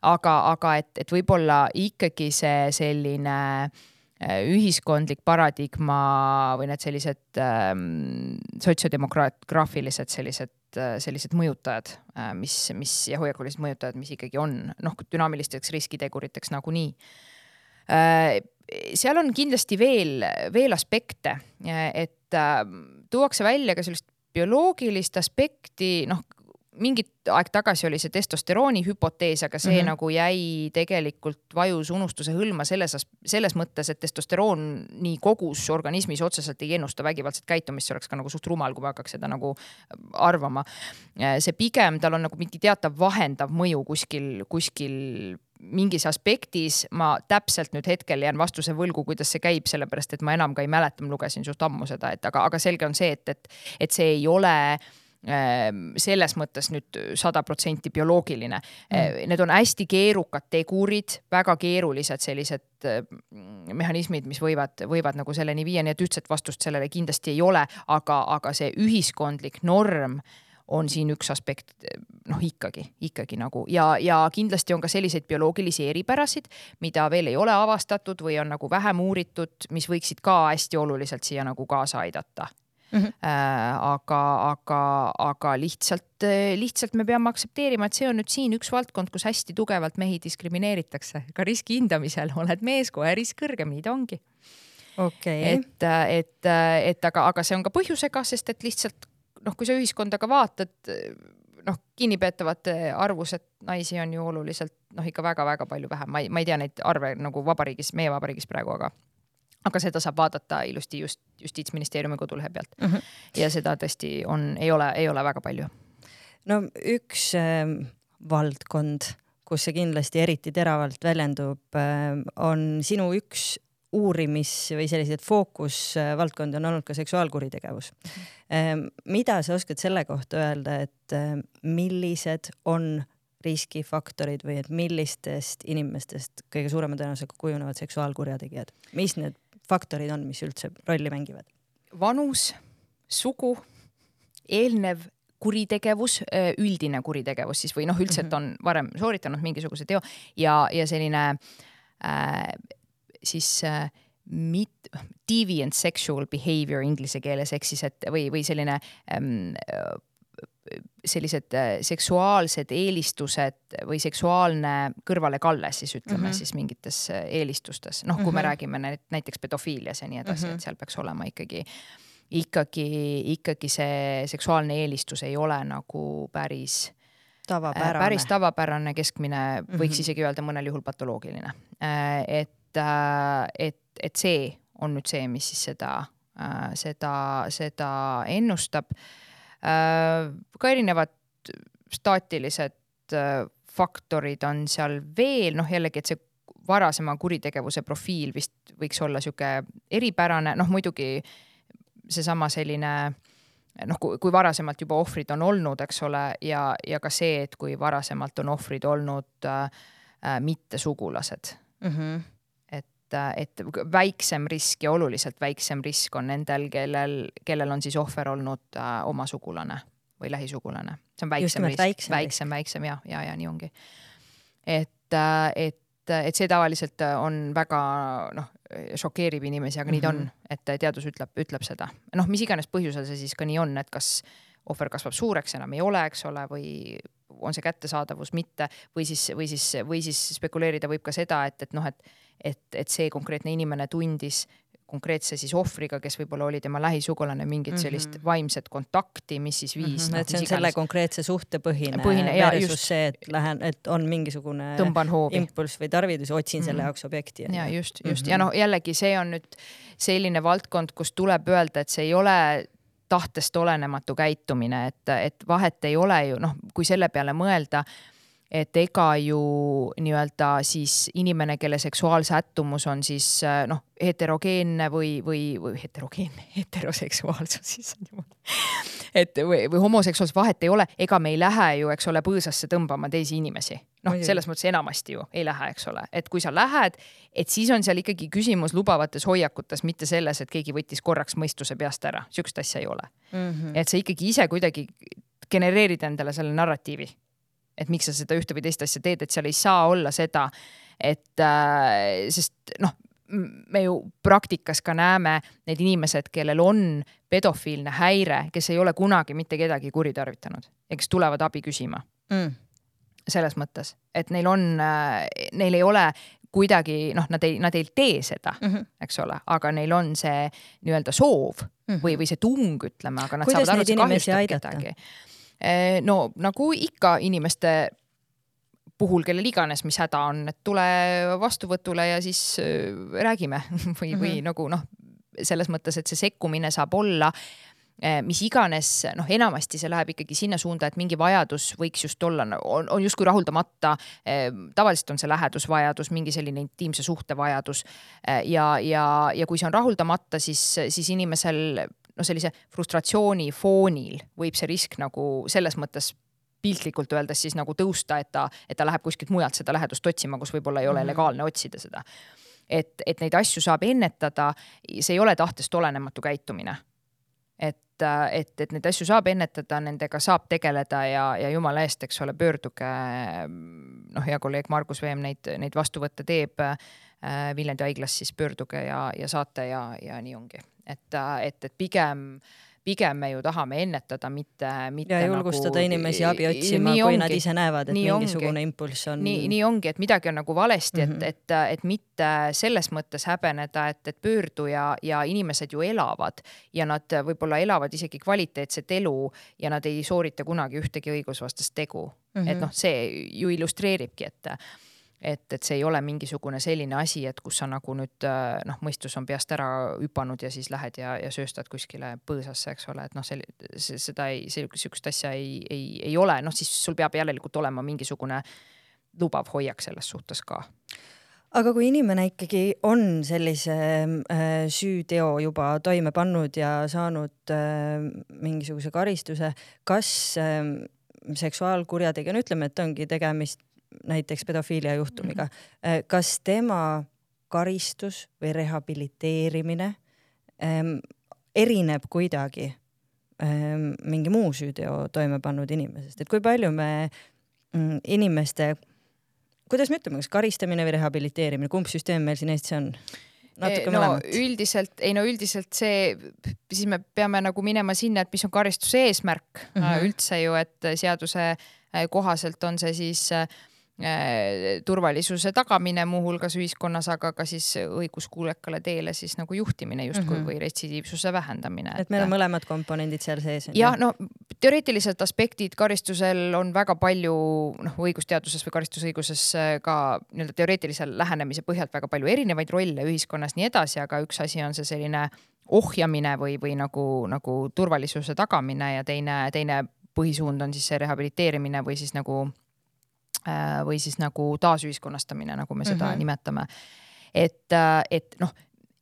aga, aga et, et võib-olla ikkagi see selline Äh, ühiskondlik paradigma või need sellised ähm, sotsiodemograafilised sellised, äh, sellised mõjutajad äh,, mis, mis ja hoiakulised mõjutajad, mis ikkagi on noh, dünaamilisteks riskiteguriteks nagunii äh,. seal on kindlasti veel, veel aspekte, et äh, tuuakse välja ka sellist bioloogilist aspekti, noh mingit aeg tagasi oli see testosterooni hüpotees, aga see mm -hmm. nagu jäi tegelikult vajus unustuse hõlma selles, selles mõttes, et testosteroon nii kogus organismis otseselt ei ennusta vägivaldset käitumist, see oleks ka nagu suht rumal, kui me hakkaks seda nagu arvama. see pigem, tal on nagu mingi teatav vahendav mõju kuskil, kuskil mingis aspektis ma täpselt nüüd hetkel jään vastuse võlgu, kuidas see käib, sellepärast et ma enam ka ei mäleta, ma lugesin suht ammu seda, et aga, aga selge on see, et, et, et see ei ole äh, selles mõttes nüüd sada protsenti bioloogiline. Mm.. Ehm, need on hästi keerukad tegurid, väga keerulised sellised mm, mehhanismid, mis võivad, võivad nagu selleni viia, nii et ühtset vastust sellele kindlasti ei ole, aga, aga see ühiskondlik norm on siin üks aspekt, noh ikkagi, ikkagi nagu. Ja, ja kindlasti on ka selliseid bioloogilisi eripärasid, mida veel ei ole avastatud või on nagu vähem uuritud, mis võiksid ka hästi oluliselt siia nagu kaasa aidata mm. -hmm. aga, aga, aga lihtsalt, lihtsalt me peame aktsepteerima, et see on nüüd siin üks valdkond, kus hästi tugevalt mehi diskrimineeritakse, ka riski hindamisel oled mees, kohe risk kõrgem, nii ta ongi. Okay. et, et, et aga, aga see on ka põhjusega, sest et lihtsalt noh, kui sa ühiskonda ka vaatad, noh, kinnipeetavate arvus, et naisi on ju oluliselt noh, ikka väga-väga palju vähem, ma ei, ma ei tea neid arve nagu vabariigis, meie vabariigis praegu, aga aga seda saab vaadata ilusti just justiitsministeeriumi kodulehe pealt mm. -hmm. ja seda tõesti on, ei ole, ei ole väga palju. no üks äh, valdkond, kus see kindlasti eriti teravalt väljendub äh,, on sinu üks uurimis või selliseid fookusvaldkondi on olnud ka seksuaalkuritegevus. -hmm. mida sa oskad selle kohta öelda, et äh, millised on riskifaktorid või et millistest inimestest kõige suurema tõenäosusega kujunevad seksuaalkurjategijad, mis need faktorid on, mis üldse rolli mängivad? vanus, sugu, eelnev kuritegevus, üldine kuritegevus siis või noh, üldse, et mhm. on varem sooritanud mingisuguse teo ja, ja selline äh, siis äh, mit-, deviant sexual behavior inglise keeles ehk siis, et või, või selline ähm, sellised äh, seksuaalsed eelistused või seksuaalne kõrvalekalle siis ütleme mm -hmm. siis mingites äh, eelistustes, noh, kui mm -hmm. me mhm. räägime näiteks pedofiilias ja nii edasi mm, -hmm. et seal peaks olema ikkagi, ikkagi, ikkagi see seksuaalne eelistus ei ole nagu päris tavapärane, päris tavapärane, keskmine, võiks mm -hmm. isegi öelda mõnel juhul patoloogiline. et, et, et see on nüüd see, mis siis seda, seda, seda ennustab Äh, ka erinevad staatilised äh, faktorid on seal veel, noh jällegi, et see varasema kuritegevuse profiil vist võiks olla sihuke eripärane, noh muidugi seesama selline noh, kui varasemalt juba ohvrid on olnud, eks ole, ja, ja ka see, et kui varasemalt on ohvrid olnud äh, äh mittesugulased. Mm. -hmm et, et väiksem risk ja oluliselt väiksem risk on nendel, kellel, kellel on siis ohver olnud äh, oma sugulane või lähisugulane. see on väiksem risk, väiksem, väiksem, väiksem ja, ja, ja nii ongi. et et, et see tavaliselt on väga noh, šokeerib inimesi, aga mm -hmm. nii ta on, mhm. et teadus ütleb, ütleb seda. noh, mis iganes põhjusel see siis ka nii on, et kas ohver kasvab suureks, enam ei ole, eks ole, või on see kättesaadavus, mitte või siis, või siis, või siis spekuleerida võib ka seda, et, et noh, et, et, et see konkreetne inimene tundis konkreetse siis ohvriga, kes võib-olla oli tema lähisugulane, mingit mhm. sellist mm -hmm. vaimset kontakti, mis siis viis mm. -hmm. No, et see on selle konkreetse suhte põhine, põhine versus just, see, et lähen, et on mingisugune impulss või tarvidus, otsin mm -hmm. selle mhm. jaoks objekti. ja just, just mm -hmm. ja noh, jällegi see on nüüd selline valdkond, kus tuleb öelda, et see ei ole tahtest olenematu käitumine, et, et vahet ei ole ju noh, kui selle peale mõelda, et ega ju nii-öelda siis inimene, kelle seksuaalsättumus on siis noh, heterogeenne või, või, või heterogeenne, heteroseksuaalsus, issand jumal. et või, või homoseksuaalsus, vahet ei ole, ega me ei lähe ju, eks ole, põõsasse tõmbama teisi inimesi noh, selles mõttes enamasti ju ei lähe, eks ole, et kui sa lähed, et siis on seal ikkagi küsimus lubavates hoiakutes, mitte selles, et keegi võttis korraks mõistuse peast ära, sihukest asja ei ole mm. -hmm. et sa ikkagi ise kuidagi genereerid endale selle narratiivi, et miks sa seda ühte või teist asja teed, et seal ei saa olla seda, et äh, sest noh, me ju praktikas ka näeme need inimesed, kellel on pedofiilne häire, kes ei ole kunagi mitte kedagi kuritarvitanud ja kes tulevad abi küsima mm selles mõttes, et neil on, äh, neil ei ole kuidagi noh, nad ei, nad ei tee seda mm, -hmm. eks ole, aga neil on see nii-öelda soov mm -hmm. või, või see tung, ütleme, aga nad Kuidas saavad aru, et see kahjustab kedagi. Äh, no nagu ikka inimeste puhul, kellel iganes, mis häda on, et tule vastuvõtule ja siis äh, räägime või mm, -hmm. või nagu noh, selles mõttes, et see sekkumine saab olla Eh, mis iganes, noh, enamasti see läheb ikkagi sinna suunda, et mingi vajadus võiks just olla, on, on justkui rahuldamata. Eh, tavaliselt on see lähedusvajadus, mingi selline intiimse suhte vajadus. Eh, ja, ja, ja kui see on rahuldamata, siis, siis inimesel no sellise frustratsiooni foonil võib see risk nagu selles mõttes piltlikult öeldes siis nagu tõusta, et ta, et ta läheb kuskilt mujalt seda lähedust otsima, kus võib-olla ei ole mhm. legaalne otsida seda. et, et neid asju saab ennetada, see ei ole tahtest olenematu käitumine et, et, et neid asju saab ennetada, nendega saab tegeleda ja, ja jumala eest, eks ole, pöörduge. noh, hea kolleeg Margus Veem neid, neid vastuvõtte teeb äh, Viljandi haiglas, siis pöörduge ja, ja saate ja, ja nii ongi, et, et, et pigem pigem me ju tahame ennetada, mitte, mitte. ja julgustada nagu, inimesi abi otsima, kui ongi, nad ise näevad, et mingisugune impulss on. nii, nii ongi, et midagi on nagu valesti mm, -hmm. et, mhm. et, et mitte selles mõttes häbeneda, et, et pöörduja ja inimesed ju elavad ja nad võib-olla elavad isegi kvaliteetset elu ja nad ei soorita kunagi ühtegi õigusvastast tegu mm. -hmm. et noh, see ju illustreeribki, et et, et see ei ole mingisugune selline asi, et kus sa nagu nüüd äh, noh, mõistus on peast ära hüpanud ja siis lähed ja, ja sööstad kuskile põõsasse, eks ole, et noh, see, seda ei, sihukest asja ei, ei, ei ole, noh siis sul peab järelikult olema mingisugune lubav hoiak selles suhtes ka. Aga kui inimene ikkagi on sellise äh, süüteo juba toime pannud ja saanud äh, mingisuguse karistuse, kas äh, seksuaalkurjategija, no ütleme, et ongi tegemist näiteks pedofiilia juhtumiga. Äh, kas tema karistus või rehabiliteerimine ähm, erineb kuidagi ähm, mingi muu süüteo toime pannud inimesest, et kui palju me mm, inimeste, kuidas me ütleme, kas karistamine või rehabiliteerimine, kumb süsteem meil siin Eestis on? natuke no, mõlemat. üldiselt, ei no üldiselt see, siis me peame nagu minema sinna, et mis on karistuse eesmärk mm -hmm. üldse ju, et seaduse kohaselt on see siis äh, Äh, turvalisuse tagamine muuhulgas ühiskonnas, aga ka siis õiguskuulekale teele siis nagu juhtimine justkui mm -hmm. või retsidiivsuse vähendamine. et meil on mõlemad komponendid seal sees. jah, no teoreetilised aspektid karistusel on väga palju noh, õigusteaduses või karistusõiguses äh, ka nii-öelda teoreetilise lähenemise põhjalt väga palju erinevaid rolle ühiskonnas, nii edasi, aga üks asi on see selline ohjamine või, või nagu, nagu turvalisuse tagamine ja teine, teine põhisuund on siis see rehabiliteerimine või siis nagu Äh, või siis nagu taasühiskonnastamine, nagu me seda mm -hmm. nimetame. et, äh, et noh,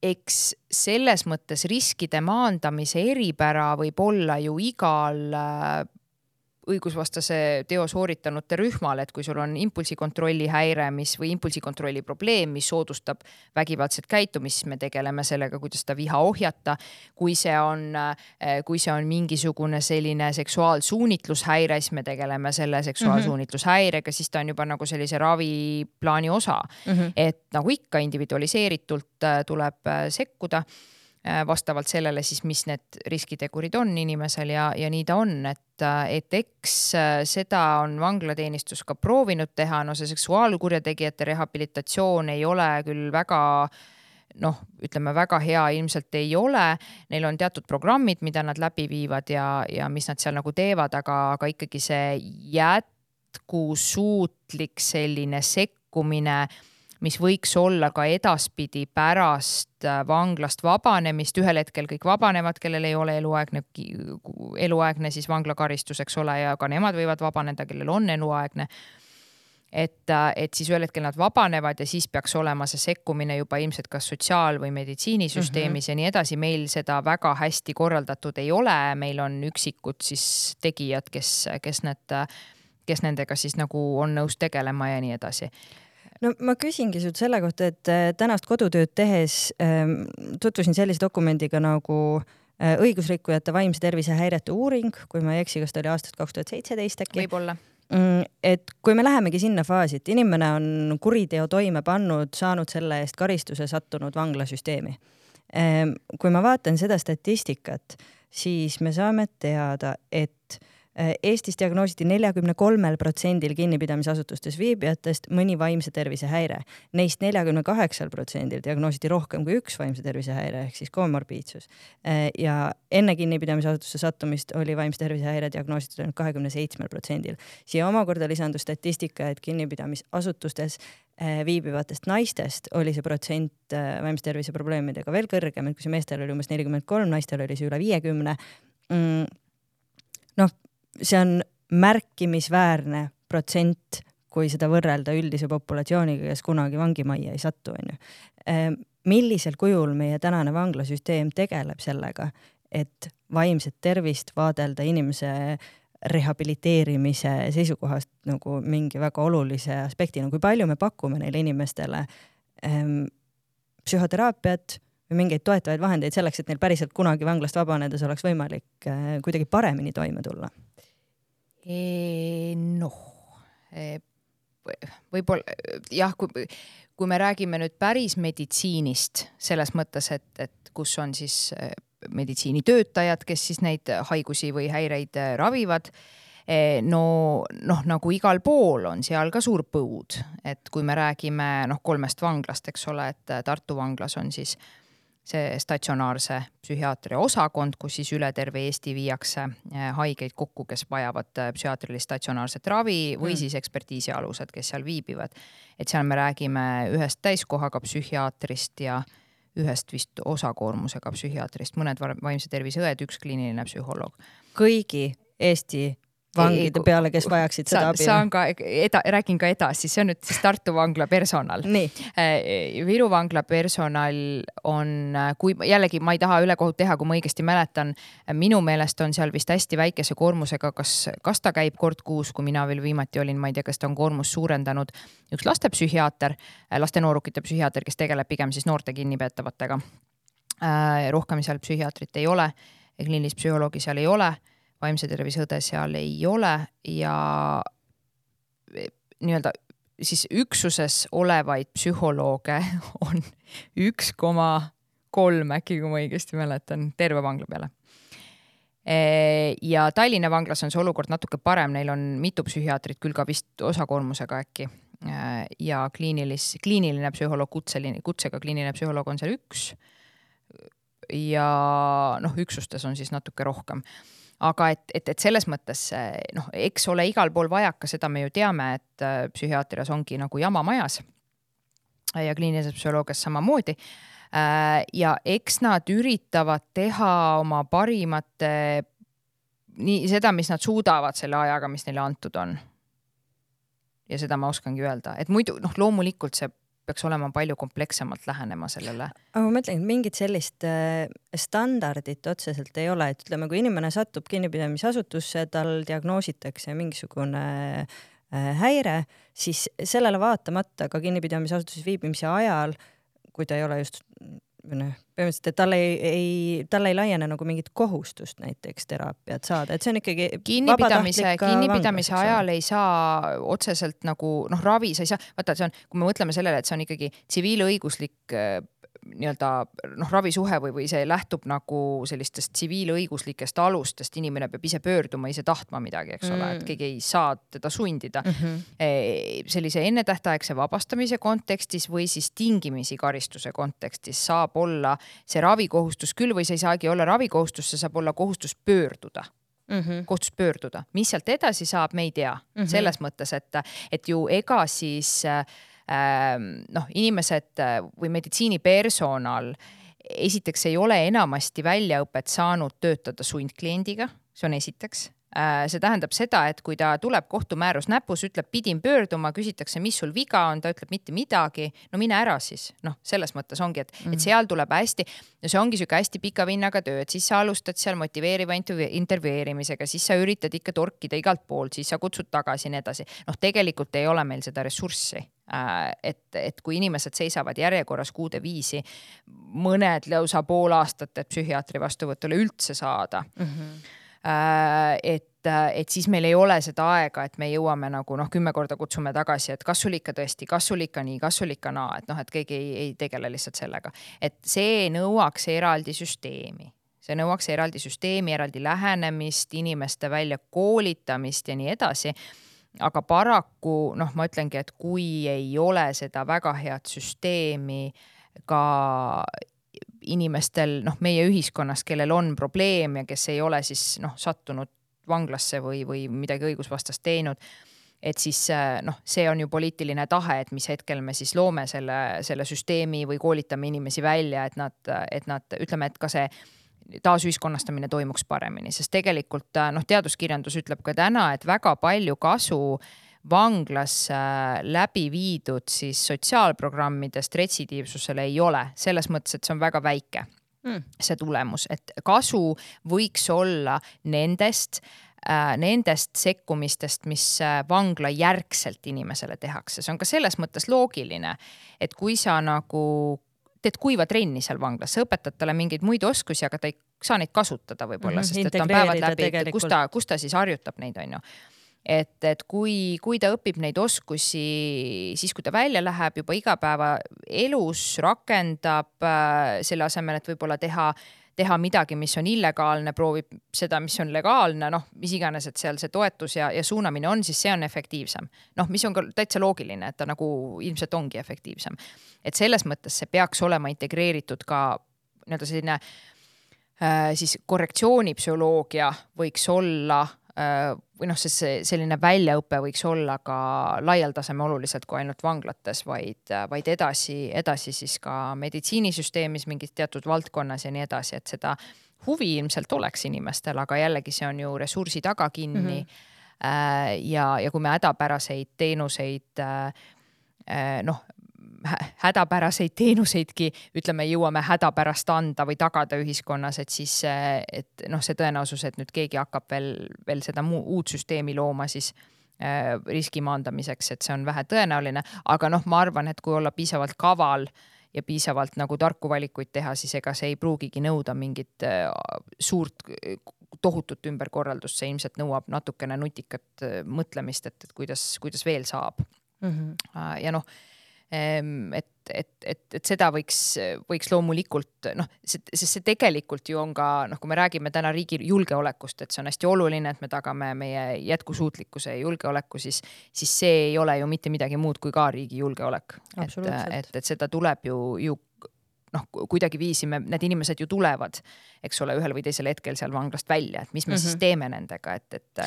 eks selles mõttes riskide maandamise eripära võib olla ju igal äh, õigusvastase teo sooritanute rühmale, et kui sul on impulsikontrolli häire, mis või impulsikontrolli probleem, mis soodustab vägivaldset käitumist, siis me tegeleme sellega, kuidas seda viha ohjata. kui see on, äh, kui see on mingisugune selline seksuaalsuunitlushäire, siis me tegeleme selle seksuaalsuunitlushäirega, siis ta on juba nagu sellise raviplaani osa mm. -hmm. et nagu ikka individualiseeritult tuleb sekkuda Äh, vastavalt sellele siis, mis need riskitegurid on inimesel ja, ja nii ta on, et, äh, et eks äh, seda on vanglateenistus ka proovinud teha, no see seksuaalkurjategijate rehabilitatsioon ei ole küll väga noh, ütleme väga hea ilmselt ei ole. Neil on teatud programmid, mida nad läbi viivad ja, ja mis nad seal nagu teevad, aga, aga ikkagi see jätkusuutlik selline sekkumine mis võiks olla ka edaspidi pärast äh, vanglast vabanemist, ühel hetkel kõik vabanevad, kellel ei ole eluaegne, eluaegne siis vanglakaristus, eks ole, ja ka nemad võivad vabaneda, kellel on eluaegne et, äh, et siis ühel hetkel nad vabanevad ja siis peaks olema see sekkumine juba ilmselt kas sotsiaal- või meditsiinisüsteemis mm -hmm. ja nii edasi. meil seda väga hästi korraldatud ei ole, meil on üksikud siis tegijad, kes, kes need, kes nendega siis nagu on nõus tegelema ja nii edasi no ma küsingi sult selle kohta, et äh, tänast kodutööd tehes ähm, tutvusin sellise dokumendiga nagu äh, õigusrikkujate vaimse tervise häirete uuring, kui ma ei eksi, kas ta oli aastast kaks tuhat seitseteist äkki? võib-olla mm, et kui me lähemegi sinna faasi, et inimene on kuriteo toime pannud, saanud selle eest karistuse, sattunud vanglasüsteemi. Ähm, kui ma vaatan seda statistikat, siis me saame teada, et Eestis diagnoositi neljakümne kolmel protsendil kinnipidamisasutustes viibijatest mõni vaimse tervise häire. Neist neljakümne kaheksal protsendil diagnoositi rohkem kui üks vaimse tervise häire ehk siis komorbiidsus. Äh, ja enne kinnipidamisasutusse sattumist oli vaimse tervise häire diagnoositud ainult kahekümne seitsmel protsendil. siia omakorda lisandus statistika, et kinnipidamisasutustes äh, viibivatest naistest oli see protsent vaimse tervise probleemidega veel kõrgem, et kui see meestel oli umbes nelikümmend kolm, naistel oli see üle viiekümne mm, see on märkimisväärne protsent, kui seda võrrelda üldise populatsiooniga, kes kunagi vangimajja ei satu, onju. Ehm, millisel kujul meie tänane vanglasüsteem tegeleb sellega, et vaimset tervist vaadelda inimese rehabiliteerimise seisukohast nagu mingi väga olulise aspektina, kui palju me pakume neile inimestele ähm, psühhoteraapiat või mingeid toetavaid vahendeid selleks, et neil päriselt kunagi vanglast vabanedes oleks võimalik äh, kuidagi paremini toime tulla noh, võib-olla jah, kui, kui me räägime nüüd päris meditsiinist selles mõttes, et, et kus on siis äh, meditsiinitöötajad, kes siis neid haigusi või häireid äh, ravivad no noh, nagu igal pool on seal ka suur põud, et kui me räägime noh, kolmest vanglast, eks ole, et Tartu vanglas on siis see statsionaarse psühhiaatria osakond, kus siis üle terve Eesti viiakse eh, haigeid kokku, kes vajavad eh, psühhiaatrilist statsionaarset ravi või mm. siis ekspertiisi alused, kes seal viibivad. et seal me räägime ühest täiskohaga psühhiaatrist ja ühest vist osakoormusega psühhiaatrist, mõned vaimse tervise õed, üks kliiniline psühholoog. kõigi Eesti vangide peale, kes vajaksid seda abi. saan ka eda-, räägin ka edasi, see on nüüd siis Tartu vangla personal. Äh, Viru vangla personal on, kui jällegi ma ei taha ülekohut teha, kui ma õigesti mäletan, minu meelest on seal vist hästi väikese koormusega, kas, kas ta käib kord kuus, kui mina veel viimati olin, ma ei tea, kas ta on koormust suurendanud. üks lastepsühhiaater, laste-noorukite psühhiaater, kes tegeleb pigem siis noorte kinnipeetavatega. Äh, rohkem seal psühhiaatrit ei ole, kliinilist psühholoogi seal ei ole vaimse tervise õde seal ei ole ja nii-öelda siis üksuses olevaid psühholooge on üks koma kolm äkki, kui ma õigesti mäletan, terve vangla peale. ja Tallinna vanglas on see olukord natuke parem, neil on mitu psühhiaatrit, küll ka vist osakoormusega äkki. ja kliinilis, kliiniline psühholoog, kutseline, kutsega kliiniline psühholoog on seal üks. ja noh, üksustes on siis natuke rohkem aga et, et, et selles mõttes noh, eks ole igal pool vajaka, seda me ju teame, et äh, psühhiaatrias ongi nagu jama majas. ja kliinilises psühholoogias samamoodi. Äh, ja eks nad üritavad teha oma parimate, nii seda, mis nad suudavad selle ajaga, mis neile antud on. ja seda ma oskangi öelda, et muidu noh, loomulikult see peaks olema palju komplekssemalt lähenema sellele. aga ma mõtlen, et mingit sellist äh, standardit otseselt ei ole, et ütleme, kui inimene satub kinnipidamisasutusse, tal diagnoositakse mingisugune äh, häire, siis sellele vaatamata ka kinnipidamisasutuses viibimise ajal, kui ta ei ole just noh, põhimõtteliselt, et tal ei, ei, tal ei laiene nagu mingit kohustust näiteks teraapiat saada, et see on ikkagi kinnipidamise, kinnipidamise vanglas, ajal ei saa otseselt nagu noh, ravi sa ei saa, vaata, see on, kui me mõtleme sellele, et see on ikkagi tsiviilõiguslik nii-öelda noh, ravisuhe või, või see lähtub nagu sellistest tsiviilõiguslikest alustest, inimene peab ise pöörduma, ise tahtma midagi, eks ole, et mm. keegi ei saa teda sundida mm. -hmm. sellise ennetähtaegse vabastamise kontekstis või siis tingimisi karistuse kontekstis saab olla see ravikohustus küll või see ei saagi olla ravikohustus, see saab olla kohustus pöörduda mm -hmm. kohtus pöörduda, mis sealt edasi saab, me ei tea mm -hmm. selles mõttes, et, et ju ega siis äh, noh, inimesed äh, või meditsiinipersonal esiteks ei ole enamasti väljaõpet saanud töötada sundkliendiga, see on esiteks Äh, see tähendab seda, et kui ta tuleb kohtumäärus näpus, ütleb, pidin pöörduma, küsitakse, mis sul viga on, ta ütleb mitte midagi. no mine ära siis, noh, selles mõttes ongi, et mm, -hmm. et seal tuleb hästi, no see ongi sihuke hästi pika vinnaga töö, et siis sa alustad seal motiveeriva intervjueerimisega, siis sa üritad ikka torkida igalt poolt, siis sa kutsud tagasi ja nii edasi. noh, tegelikult ei ole meil seda ressurssi et, et kui inimesed seisavad järjekorras kuude viisi, mõned lausa pool aastat, et psühhiaatri vastuvõtule üldse saada mm. -hmm Äh, et, et siis meil ei ole seda aega, et me jõuame nagu noh, kümme korda kutsume tagasi, et kas sul ikka tõesti, kas sul ikka nii, kas sul ikka naa, et noh, et keegi ei, ei tegele lihtsalt sellega. et see nõuaks eraldi süsteemi see nõuaks eraldi süsteemi, eraldi lähenemist, inimeste väljakoolitamist ja nii edasi. Aga paraku noh, ma ütlengi, et kui ei ole seda väga head süsteemi ka inimestel noh, meie ühiskonnas, kellel on probleem ja kes ei ole siis noh, sattunud vanglasse või, või midagi õigusvastast teinud et siis noh, see on ju poliitiline tahe, et mis hetkel me siis loome selle, selle süsteemi või koolitame inimesi välja, et nad, et nad ütleme, et ka see taasühiskonnastamine toimuks paremini, sest tegelikult noh, teaduskirjandus ütleb ka täna, et väga palju kasu äh, vanglas äh, läbi viidud siis sotsiaalprogrammidest retsidiivsusele ei ole, selles mõttes, et see on väga väike mm. see tulemus, et kasu võiks olla nendest äh, nendest sekkumistest, mis äh, vangla järgselt inimesele tehakse, see on ka selles mõttes loogiline, et kui sa nagu teed kuiva trenni seal vanglas, sa õpetad talle mingeid muid oskusi, aga ta ei saa neid kasutada võib-olla mm, -hmm, sest et ta on päevad läbi, kus ta, kus ta siis harjutab neid, on ju. Et, et kui, kui ta õpib neid oskusi siis, kui ta välja läheb juba igapäevaelus, rakendab äh, selle asemel, et võib-olla teha teha midagi, mis on illegaalne, proovib seda, mis on legaalne, noh, mis iganes, et seal see toetus ja, ja suunamine on, siis see on efektiivsem. noh, mis on ka täitsa loogiline, et ta nagu ilmselt ongi efektiivsem. et selles mõttes see peaks olema integreeritud ka nii-öelda selline äh, siis korrektsioonipsühholoogia võiks olla või noh, see selline väljaõpe võiks olla ka laial tasemel oluliselt kui ainult vanglates, vaid, vaid edasi, edasi siis ka meditsiinisüsteemis mingis teatud valdkonnas ja nii edasi, et seda huvi ilmselt oleks inimestel, aga jällegi see on ju ressursi taga kinni mm. -hmm. ja, ja kui me hädapäraseid teenuseid äh, noh, hädapäraseid teenuseidki ütleme, jõuame hädapärast anda või tagada ühiskonnas, et siis, et noh, see tõenäosus, et nüüd keegi hakkab veel, veel seda muu, uut süsteemi looma, siis äh, riski maandamiseks, et see on vähetõenäoline, aga noh, ma arvan, et kui olla piisavalt kaval ja piisavalt nagu tarku valikuid teha, siis ega see ei pruugigi nõuda mingit äh, suurt tohutut ümberkorraldust, see ilmselt nõuab natukene nutikat äh, mõtlemist, et, et kuidas, kuidas veel saab mm. -hmm. ja noh et, et, et, et seda võiks, võiks loomulikult noh, sest see tegelikult ju on ka noh, kui me räägime täna riigi julgeolekust, et see on hästi oluline, et me tagame meie jätkusuutlikkuse ja julgeoleku, siis, siis see ei ole ju mitte midagi muud kui ka riigi julgeolek. et, et, et seda tuleb ju, ju noh, kuidagiviisi me, need inimesed ju tulevad, eks ole, ühel või teisel hetkel seal vanglast välja, et mis me mm -hmm. siis teeme nendega, et, et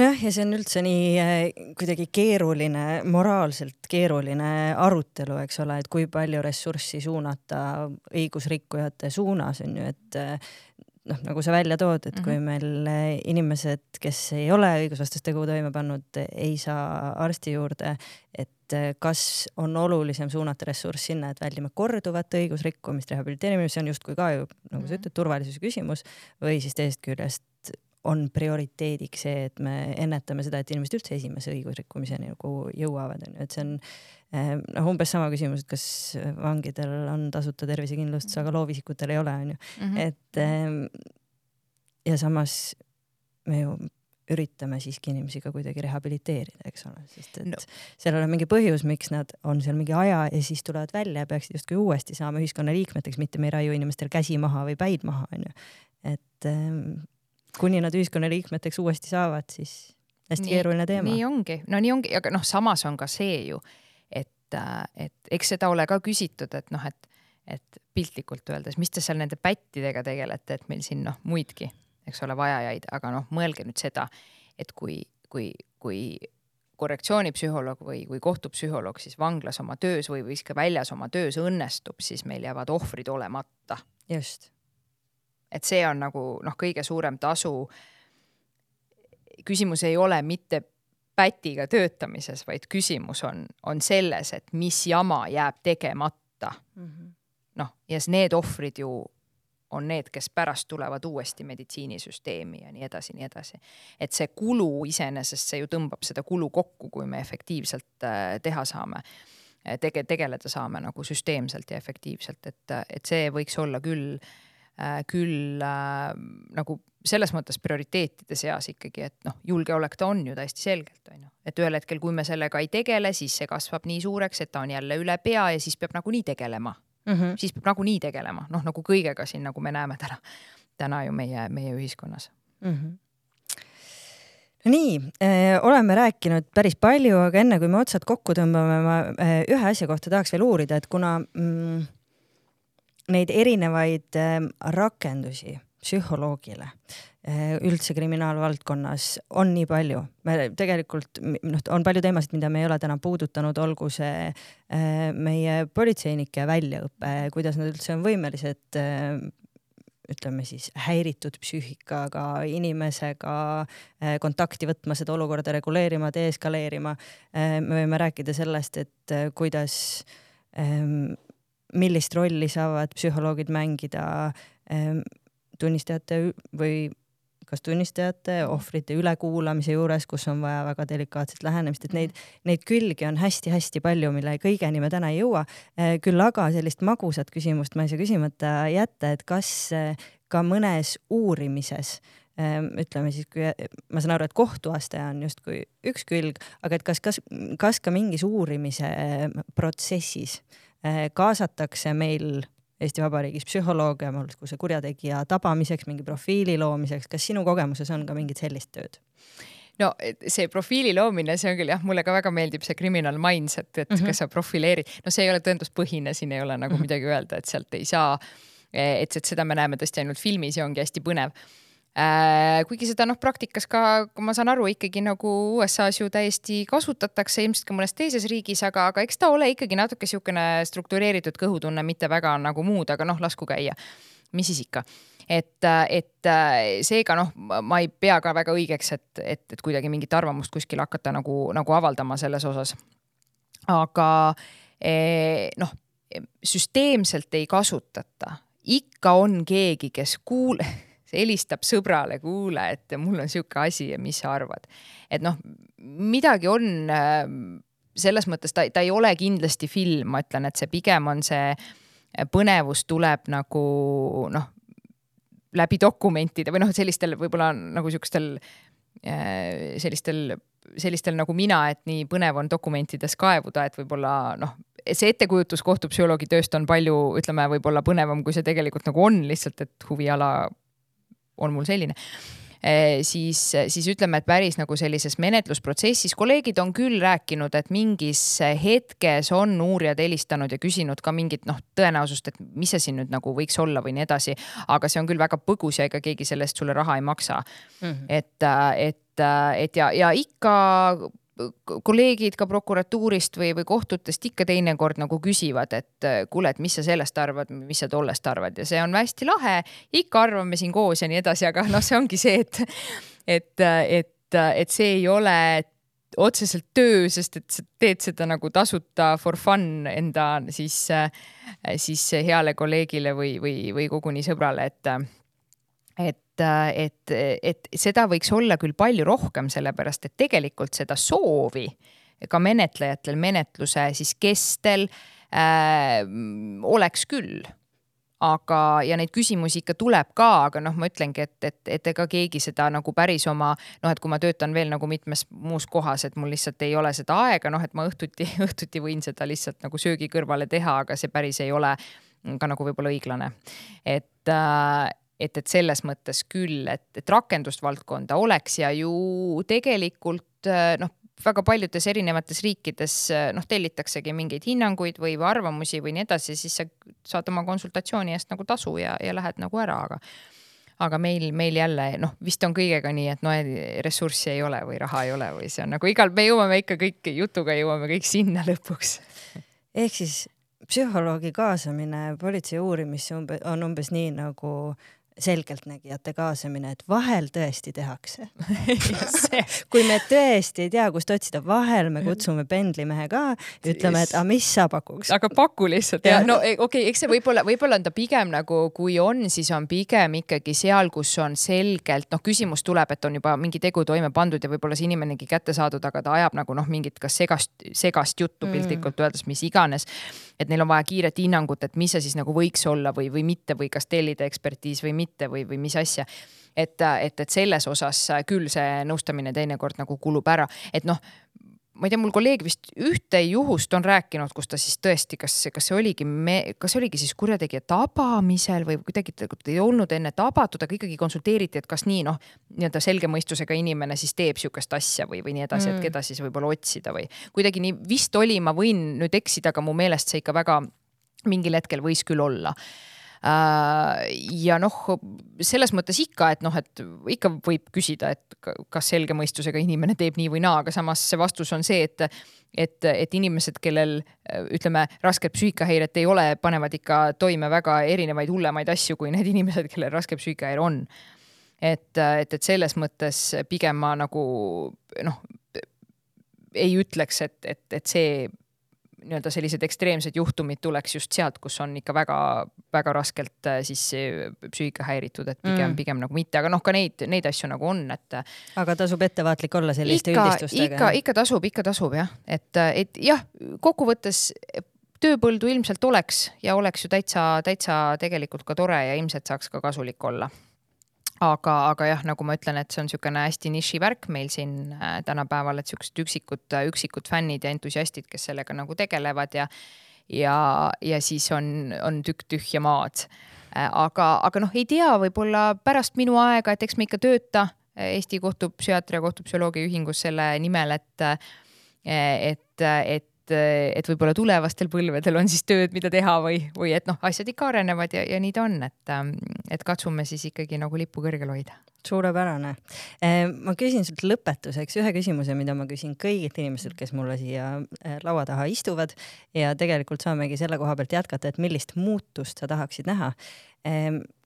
nojah, ja see on üldse nii äh, kuidagi keeruline, moraalselt keeruline arutelu, eks ole, et kui palju ressurssi suunata õigusrikkujate suunas on ju, et äh, noh, nagu sa välja tood, et kui mhm. meil inimesed, kes ei ole õigusvastast tegu toime pannud, ei saa arsti juurde, et kas on olulisem suunata ressurss sinna, et väldime korduvat õigusrikkumist, rehabiliteerimist, see on justkui ka ju, nagu sa mhm. ütled, turvalisuse küsimus või siis teisest küljest on prioriteediks see, et me ennetame seda, et inimesed üldse esimese õigusrikkumiseni nagu jõuavad, onju, et see on eh, noh, umbes sama küsimus, et kas vangidel on tasuta tervisekindlustus, aga loovisikutel ei ole, onju, mhm. et eh, ja samas me ju üritame siiski inimesi ka kuidagi rehabiliteerida, eks ole, sest et no. seal on mingi põhjus, miks nad on seal mingi aja ja siis tulevad välja ja peaksid justkui uuesti saama ühiskonnaliikmeteks, mitte me ei raiu inimestel käsi maha või päid maha, onju. et ähm, kuni nad ühiskonnaliikmeteks uuesti saavad, siis hästi nii, keeruline teema. nii ongi, no nii ongi, aga noh, samas on ka see ju, et, äh, et eks seda ole ka küsitud, et noh, et, et piltlikult öeldes, mis te seal nende pättidega tegelete, et meil siin noh, muidki, eks ole, vajajaid, aga noh, mõelge nüüd seda, et kui, kui, kui korrektsioonipsühholoog või, või kohtupsühholoog siis vanglas oma töös või, või siis ka väljas oma töös õnnestub, siis meil jäävad ohvrid olemata. just et see on nagu noh, kõige suurem tasu. küsimus ei ole mitte pätiga töötamises, vaid küsimus on, on selles, et mis jama jääb tegemata mm -hmm.. noh, ja need ohvrid ju on need, kes pärast tulevad uuesti meditsiinisüsteemi ja nii edasi, nii edasi. et see kulu iseenesest, see ju tõmbab seda kulu kokku, kui me efektiivselt äh, teha saame tege-, tegeleda saame nagu süsteemselt ja efektiivselt, et, et see võiks olla küll Äh, küll äh, nagu selles mõttes prioriteetide seas ikkagi, et noh, julgeolek ta on ju täiesti selgelt, on ju. et ühel hetkel, kui me sellega ei tegele, siis see kasvab nii suureks, et ta on jälle üle pea ja siis peab nagunii tegelema mm. -hmm. siis peab nagunii tegelema, noh nagu kõigega siin, nagu me näeme täna, täna ju meie, meie ühiskonnas mm. -hmm no nii äh,, oleme rääkinud päris palju, aga enne kui me otsad kokku tõmbame, ma äh, ühe asja kohta tahaks veel uurida, et kuna mm, neid erinevaid ähm, rakendusi psühholoogile äh, üldse kriminaalvaldkonnas on nii palju. me tegelikult noh, on palju teemasid, mida me ei ole täna puudutanud, olgu see äh, meie politseinike väljaõpe, kuidas nad üldse on võimelised äh, ütleme siis häiritud psüühikaga inimesega kontakti võtma, seda olukorda reguleerima, deeskaleerima. me võime rääkida sellest, et kuidas ähm, millist rolli saavad psühholoogid mängida ähm, tunnistajate või kas tunnistajate, ohvrite ülekuulamise juures, kus on vaja väga delikaatset lähenemist, et neid, neid külgi on hästi-hästi palju, mille kõigeni me täna ei jõua. Äh, küll aga sellist magusat küsimust ma ei saa küsimata jätta, et kas äh, ka mõnes uurimises ütleme siis, kui ma saan aru, et kohtuaste on justkui üks külg, aga et kas, kas, kas ka mingis uurimise protsessis Äh, kaasatakse meil Eesti Vabariigis psühholooge, olgu see kurjategija tabamiseks, mingi profiili loomiseks, kas sinu kogemuses on ka mingit sellist tööd? no see profiili loomine, see on küll jah, mulle ka väga meeldib see criminal minds, et, mm -hmm. kas sa profileerid, no see ei ole tõenduspõhine, siin ei ole nagu mhm. midagi öelda, et sealt ei saa. et, et seda me näeme tõesti ainult filmis ja ongi hästi põnev Äh, kuigi seda noh, praktikas ka, ma saan aru, ikkagi nagu USA-s ju täiesti kasutatakse, ilmselt ka mõnes teises riigis, aga, aga eks ta ole ikkagi natuke niisugune struktureeritud kõhutunne, mitte väga nagu muud, aga noh, lasku käia. mis siis ikka et, et seega noh, ma ei pea ka väga õigeks, et, et, et kuidagi mingit arvamust kuskil hakata nagu, nagu avaldama selles osas. aga eh, noh, süsteemselt ei kasutata, ikka on keegi, kes kuule helistab sõbrale, kuule, et mul on sihuke asi ja mis sa arvad. et noh, midagi on ähm, selles mõttes ta, ta ei ole kindlasti film, ma ütlen, et see pigem on see põnevus tuleb nagu noh, läbi dokumentide või noh, sellistel võib-olla nagu sihukestel äh, sellistel, sellistel nagu mina, et nii põnev on dokumentides kaevuda, et võib-olla noh, see ettekujutus kohtupsühholoogi tööst on palju, ütleme, võib-olla põnevam, kui see tegelikult nagu on, lihtsalt et huviala on mul selline eh, siis, siis ütleme, et päris nagu sellises menetlusprotsessis kolleegid on küll rääkinud, et mingis hetkes on uurijad helistanud ja küsinud ka mingit noh, tõenäosust, et mis see siin nüüd nagu võiks olla või nii edasi. aga see on küll väga põgus ja ega keegi selle eest sulle raha ei maksa mm. -hmm. et, et, et ja, ja ikka kolleegid ka prokuratuurist või, või kohtutest ikka teinekord nagu küsivad, et kuule, et mis sa sellest arvad, mis sa tollest arvad ja see on hästi lahe. ikka arvame siin koos ja nii edasi, aga noh, see ongi see, et, et, et, et see ei ole otseselt töö, sest et sa teed seda nagu tasuta for fun enda siis, siis heale kolleegile või, või, või koguni sõbrale, et et, et, et seda võiks olla küll palju rohkem, sellepärast et tegelikult seda soovi ka menetlejatel menetluse siis kestel äh, oleks küll aga, ja neid küsimusi ikka tuleb ka, aga noh, ma ütlengi, et, et, et ega keegi seda nagu päris oma noh, et kui ma töötan veel nagu mitmes muus kohas, et mul lihtsalt ei ole seda aega, noh, et ma õhtuti, õhtuti võin seda lihtsalt nagu söögi kõrvale teha, aga see päris ei ole ka nagu võib-olla õiglane. et äh, et, et selles mõttes küll, et, et rakendust valdkonda oleks ja ju tegelikult äh, noh, väga paljudes erinevates riikides noh, tellitaksegi mingeid hinnanguid või, või arvamusi või nii edasi, siis sa saad oma konsultatsiooni eest nagu tasu ja, ja lähed nagu ära, aga aga meil, meil jälle noh, vist on kõigega nii, et no ressurssi ei ole või raha ei ole või see on nagu igal, me jõuame ikka kõik jutuga jõuame kõik sinna lõpuks. ehk siis psühholoogi kaasamine politsei uurimisse on umbes nii nagu selgeltnägijate kaasamine, et vahel tõesti tehakse kui me tõesti ei tea, kust otsida, vahel me kutsume pendlimehe ka, ütleme, et aga mis sa pakuks. aga paku lihtsalt ja no e, okei okay,, eks see võib-olla, võib-olla on ta pigem nagu, kui on, siis on pigem ikkagi seal, kus on selgelt noh, küsimus tuleb, et on juba mingi tegu toime pandud ja võib-olla see inimenegi kätte saadud, aga ta ajab nagu noh, mingit kas segast, segast juttu mm. piltlikult öeldes, mis iganes. Et neil on vaja kiiret hinnangut, et mis see siis nagu võiks olla või, või mitte või kas tellida ekspertiis või mitte või, või mis asja. et, et, et selles osas küll see nõustamine teinekord nagu kulub ära, et noh ma ei tea, mul kolleeg vist ühte juhust on rääkinud, kus ta siis tõesti, kas, kas see oligi me, kas see oligi siis kurjategija tabamisel või kuidagi ei olnud enne tabatud, aga ikkagi konsulteeriti, et kas nii noh, nii-öelda selge mõistusega inimene siis teeb sihukest asja või, või nii edasi mm., et keda siis võib-olla otsida või kuidagi nii vist oli, ma võin nüüd eksida, aga mu meelest see ikka väga mingil hetkel võis küll olla ja noh, selles mõttes ikka, et noh, et ikka võib küsida, et kas selge mõistusega inimene teeb nii või naa, aga samas see vastus on see, et et, et inimesed, kellel ütleme, rasket psüühikahäiret ei ole, panevad ikka toime väga erinevaid hullemaid asju kui need inimesed, kellel raske psüühikahäire on. et, et, et selles mõttes pigem ma nagu noh, ei ütleks, et, et, et see nii-öelda sellised ekstreemsed juhtumid tuleks just sealt, kus on ikka väga-väga raskelt äh, siis psüühika häiritud, et pigem mm., pigem nagu mitte, aga noh, ka neid, neid asju nagu on, et. aga tasub ettevaatlik olla selliste ikka, üldistustega? ikka, ikka tasub, ikka tasub jah, et, et jah, kokkuvõttes tööpõldu ilmselt oleks ja oleks ju täitsa, täitsa tegelikult ka tore ja ilmselt saaks ka kasulik olla aga, aga jah, nagu ma ütlen, et see on niisugune hästi nišivärk meil siin äh, tänapäeval, et siuksed üksikud, üksikud fännid ja entusiastid, kes sellega nagu tegelevad ja ja, ja siis on, on tükk tühja maad. Äh, aga, aga noh, ei tea, võib-olla pärast minu aega, et eks me ikka tööta äh, Eesti Kohtupsühhiaatria Kohtupsühholoogia Ühingus selle nimel, et et, et et, et võib-olla tulevastel põlvedel on siis tööd, mida teha või, või et noh, asjad ikka arenevad ja, ja nii ta on, et, et katsume siis ikkagi nagu lippu kõrgel hoida suurepärane. Eh, ma küsin sult lõpetuseks ühe küsimuse, mida ma küsin kõigilt inimestelt, kes mulle siia eh, laua taha istuvad ja tegelikult saamegi selle koha pealt jätkata, et millist muutust sa tahaksid näha.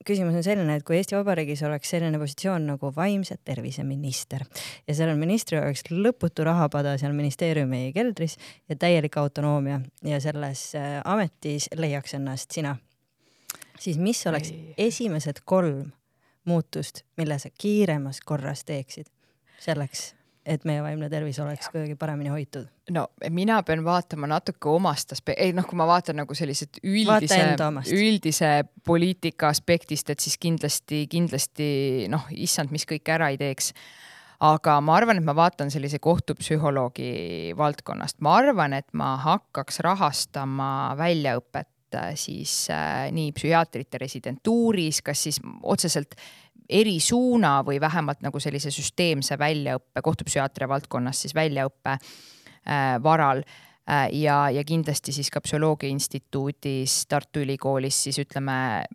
Küsimus on selline, et kui Eesti Vabariigis oleks selline positsioon nagu vaimse tervise minister ja sellel ministril oleks lõputu rahapada seal ministeeriumi keldris ja täielik autonoomia ja selles äh, ametis leiaks ennast sina, siis mis oleks esimesed kolm muutust, mille sa kiiremas korras teeksid selleks, et meie vaimne tervis oleks kuidagi paremini hoitud? no mina pean vaatama natuke omast aspe-, ei noh, kui ma vaatan nagu sellised üldise, üldise poliitika aspektist, et siis kindlasti, kindlasti noh, issand, mis kõik ära ei teeks. Aga ma arvan, et ma vaatan sellise kohtupsühholoogi valdkonnast, ma arvan, et ma hakkaks rahastama väljaõpet äh, siis äh, nii psühhiaatrite residentuuris, kas siis otseselt erisuuna või vähemalt nagu sellise süsteemse väljaõppe, kohtupsühhiaatria valdkonnas siis väljaõppe äh, varal äh, ja, ja kindlasti siis ka Psühholoogia Instituudis Tartu Ülikoolis siis ütleme,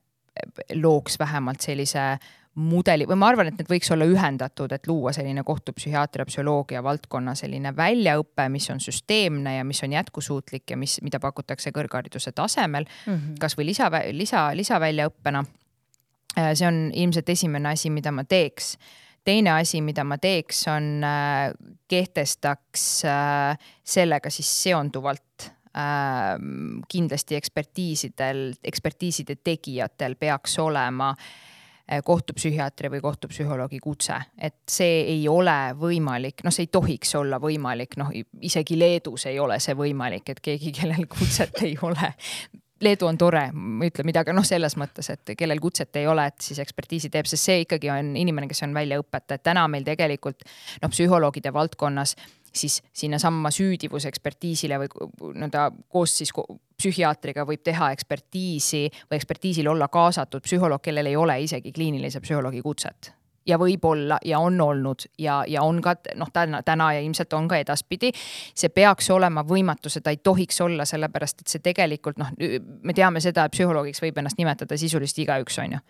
looks vähemalt sellise mudeli või ma arvan, et need võiks olla ühendatud, et luua selline kohtupsühhiaatria, psühholoogia valdkonna selline väljaõpe, mis on süsteemne ja mis on jätkusuutlik ja mis, mida pakutakse kõrghariduse tasemel mm -hmm. kasvõi lisa, lisa, lisaväljaõppena. Äh, see on ilmselt esimene asi, mida ma teeks teine asi, mida ma teeks, on äh, kehtestaks äh, sellega siis seonduvalt kindlasti ekspertiisidel, ekspertiiside tegijatel peaks olema kohtupsühhiaatri või kohtupsühholoogi kutse, et see ei ole võimalik, noh, see ei tohiks olla võimalik, noh isegi Leedus ei ole see võimalik, et keegi, kellel kutset ei ole. Leedu on tore, ma ei ütle midagi, noh, selles mõttes, et kellel kutset ei ole, et siis ekspertiisi teeb, sest see ikkagi on inimene, kes on väljaõpetaja, et täna meil tegelikult noh, psühholoogide valdkonnas siis sinnasamma süüdivusekspertiisile või nii-öelda koos siis psühhiaatriga võib teha ekspertiisi või ekspertiisil olla kaasatud psühholoog, kellel ei ole isegi kliinilise psühholoogi kutset ja võib-olla ja on olnud ja, ja on ka noh, täna, täna ja ilmselt on ka edaspidi. see peaks olema võimatu, seda ei tohiks olla, sellepärast et see tegelikult noh, me teame seda, et psühholoogiks võib ennast nimetada sisuliselt igaüks, on ju.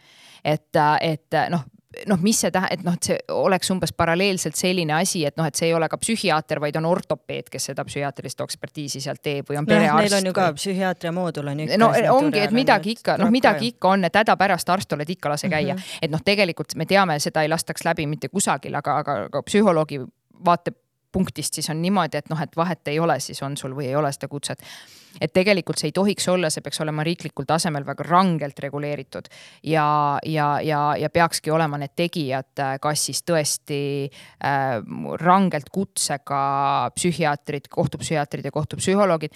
et, et noh noh, mis see tähendab, et noh, et see oleks umbes paralleelselt selline asi, et noh, et see ei ole ka psühhiaater, vaid on ortopeed, kes seda psühhiaatrilist ekspertiisi sealt teeb või on perearst. Neil on ju ka psühhiaatria moodul on ju. no ongi, et midagi ikka, noh, midagi ikka on, et hädapärast arst oled ikka lase käia mm, -hmm. et noh, tegelikult me teame, seda ei lastaks läbi mitte kusagil, aga, aga, aga psühholoogi vaate punktist siis on niimoodi, et noh, et vahet ei ole, siis on sul või ei ole seda kutset. Et tegelikult see ei tohiks olla, see peaks olema riiklikul tasemel väga rangelt reguleeritud ja, ja, ja, ja peakski olema need tegijad, kas siis tõesti äh, rangelt kutsega psühhiaatrid, kohtupsühhiaatrid ja kohtupsühholoogid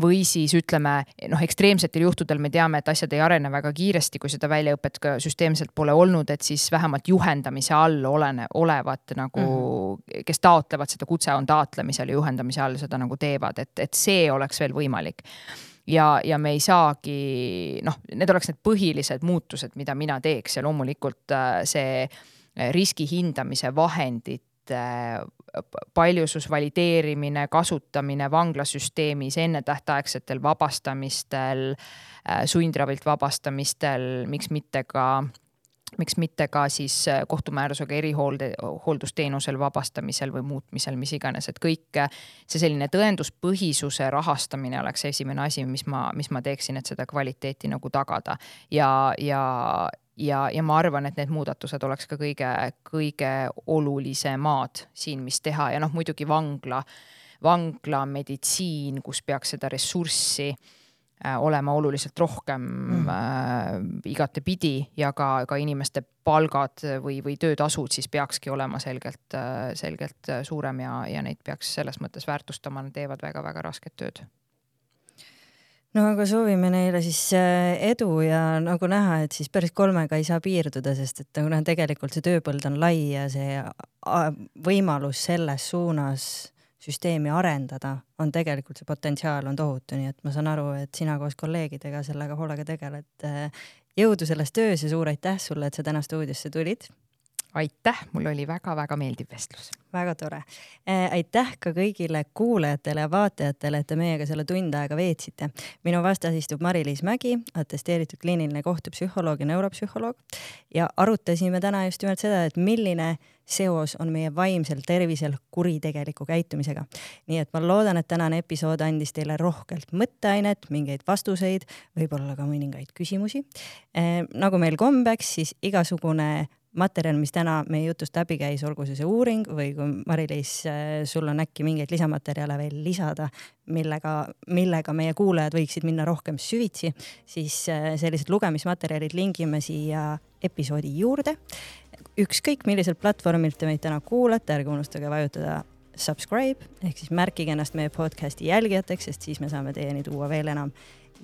või siis ütleme noh, ekstreemsetel juhtudel me teame, et asjad ei arene väga kiiresti, kui seda väljaõpet ka süsteemselt pole olnud, et siis vähemalt juhendamise all olene, olevad nagu mm, -hmm. kes taotlevad seda kutse, on taotlemisel ja juhendamise all seda nagu teevad, et, et see oleks veel võimalik ja, ja me ei saagi noh, need oleks need põhilised muutused, mida mina teeks ja loomulikult äh, see riski hindamise vahendid paljusus valideerimine, kasutamine vanglasüsteemis ennetähtaegsetel vabastamistel, äh, sundravilt vabastamistel, miks mitte ka miks mitte ka siis äh, kohtumäärusega erihoolde, hooldusteenusel vabastamisel või muutmisel, mis iganes, et kõik see selline tõenduspõhisuse rahastamine oleks esimene asi, mis ma, mis ma teeksin, et seda kvaliteeti nagu tagada. ja, ja, ja, ja ma arvan, et need muudatused oleks ka kõige, kõige olulisemad siin, mis teha. Ja noh, muidugi vangla, vanglameditsiin, kus peaks seda ressurssi äh, olema oluliselt rohkem mm. äh, igatepidi ja ka, ka inimeste palgad või, või töötasud siis peakski olema selgelt äh,, selgelt suurem ja, ja neid peaks selles mõttes väärtustama, nad teevad väga-väga rasket tööd no aga soovime neile siis äh, edu ja nagu näha, et siis päris kolmega ei saa piirduda, sest et nagu noh, tegelikult see tööpõld on lai ja see võimalus selles suunas süsteemi arendada on tegelikult see potentsiaal on tohutu, nii et ma saan aru, et sina koos kolleegidega sellega hoolega tegeled. Äh, jõudu selles töös ja suur aitäh sulle, et sa täna stuudiosse tulid aitäh, mul oli väga-väga meeldiv vestlus. väga tore. Äh, aitäh ka kõigile kuulajatele ja vaatajatele, et te meiega selle tund aega veetsite. minu vastas istub Mari-Liis Mägi, atesteeritud kliiniline kohtupsühholoog ja neuropsühholoog ja arutasime täna just nimelt seda, et milline seos on meie vaimsel tervisel kuritegeliku käitumisega. nii et ma loodan, et tänane episood andis teile rohkelt mõtteainet, mingeid vastuseid, võib-olla ka mõningaid küsimusi. Äh, nagu meil kombeks, siis igasugune materjal, mis täna meie jutust läbi käis, olgu see see uuring või kui Mari-Liis, sul on äkki mingeid lisamaterjale veel lisada, millega, millega meie kuulajad võiksid minna rohkem süvitsi, siis äh, sellised lugemismaterjalid lingime siia episoodi juurde. ükskõik milliselt platvormilt te meid täna kuulate, ärge unustage vajutada subscribe ehk siis märkige ennast meie podcast'i jälgijateks, sest siis me saame teieni tuua veel enam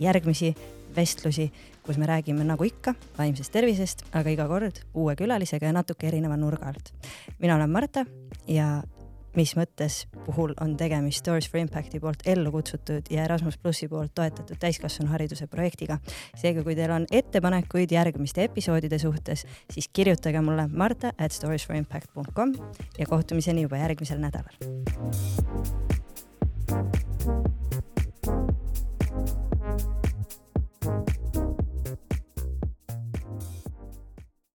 järgmisi vestlusi, kus me räägime nagu ikka vaimsest tervisest, aga iga kord uue külalisega ja natuke erineva nurga alt. mina olen Marta ja mis mõttes puhul on tegemist Stories for Impacti poolt ellu kutsutud ja Erasmus plussi poolt toetatud täiskasvanuhariduse projektiga. seega, kui teil on ettepanekuid järgmiste episoodide suhtes, siis kirjutage mulle marta at storiesforimpact.com ja kohtumiseni juba järgmisel nädalal.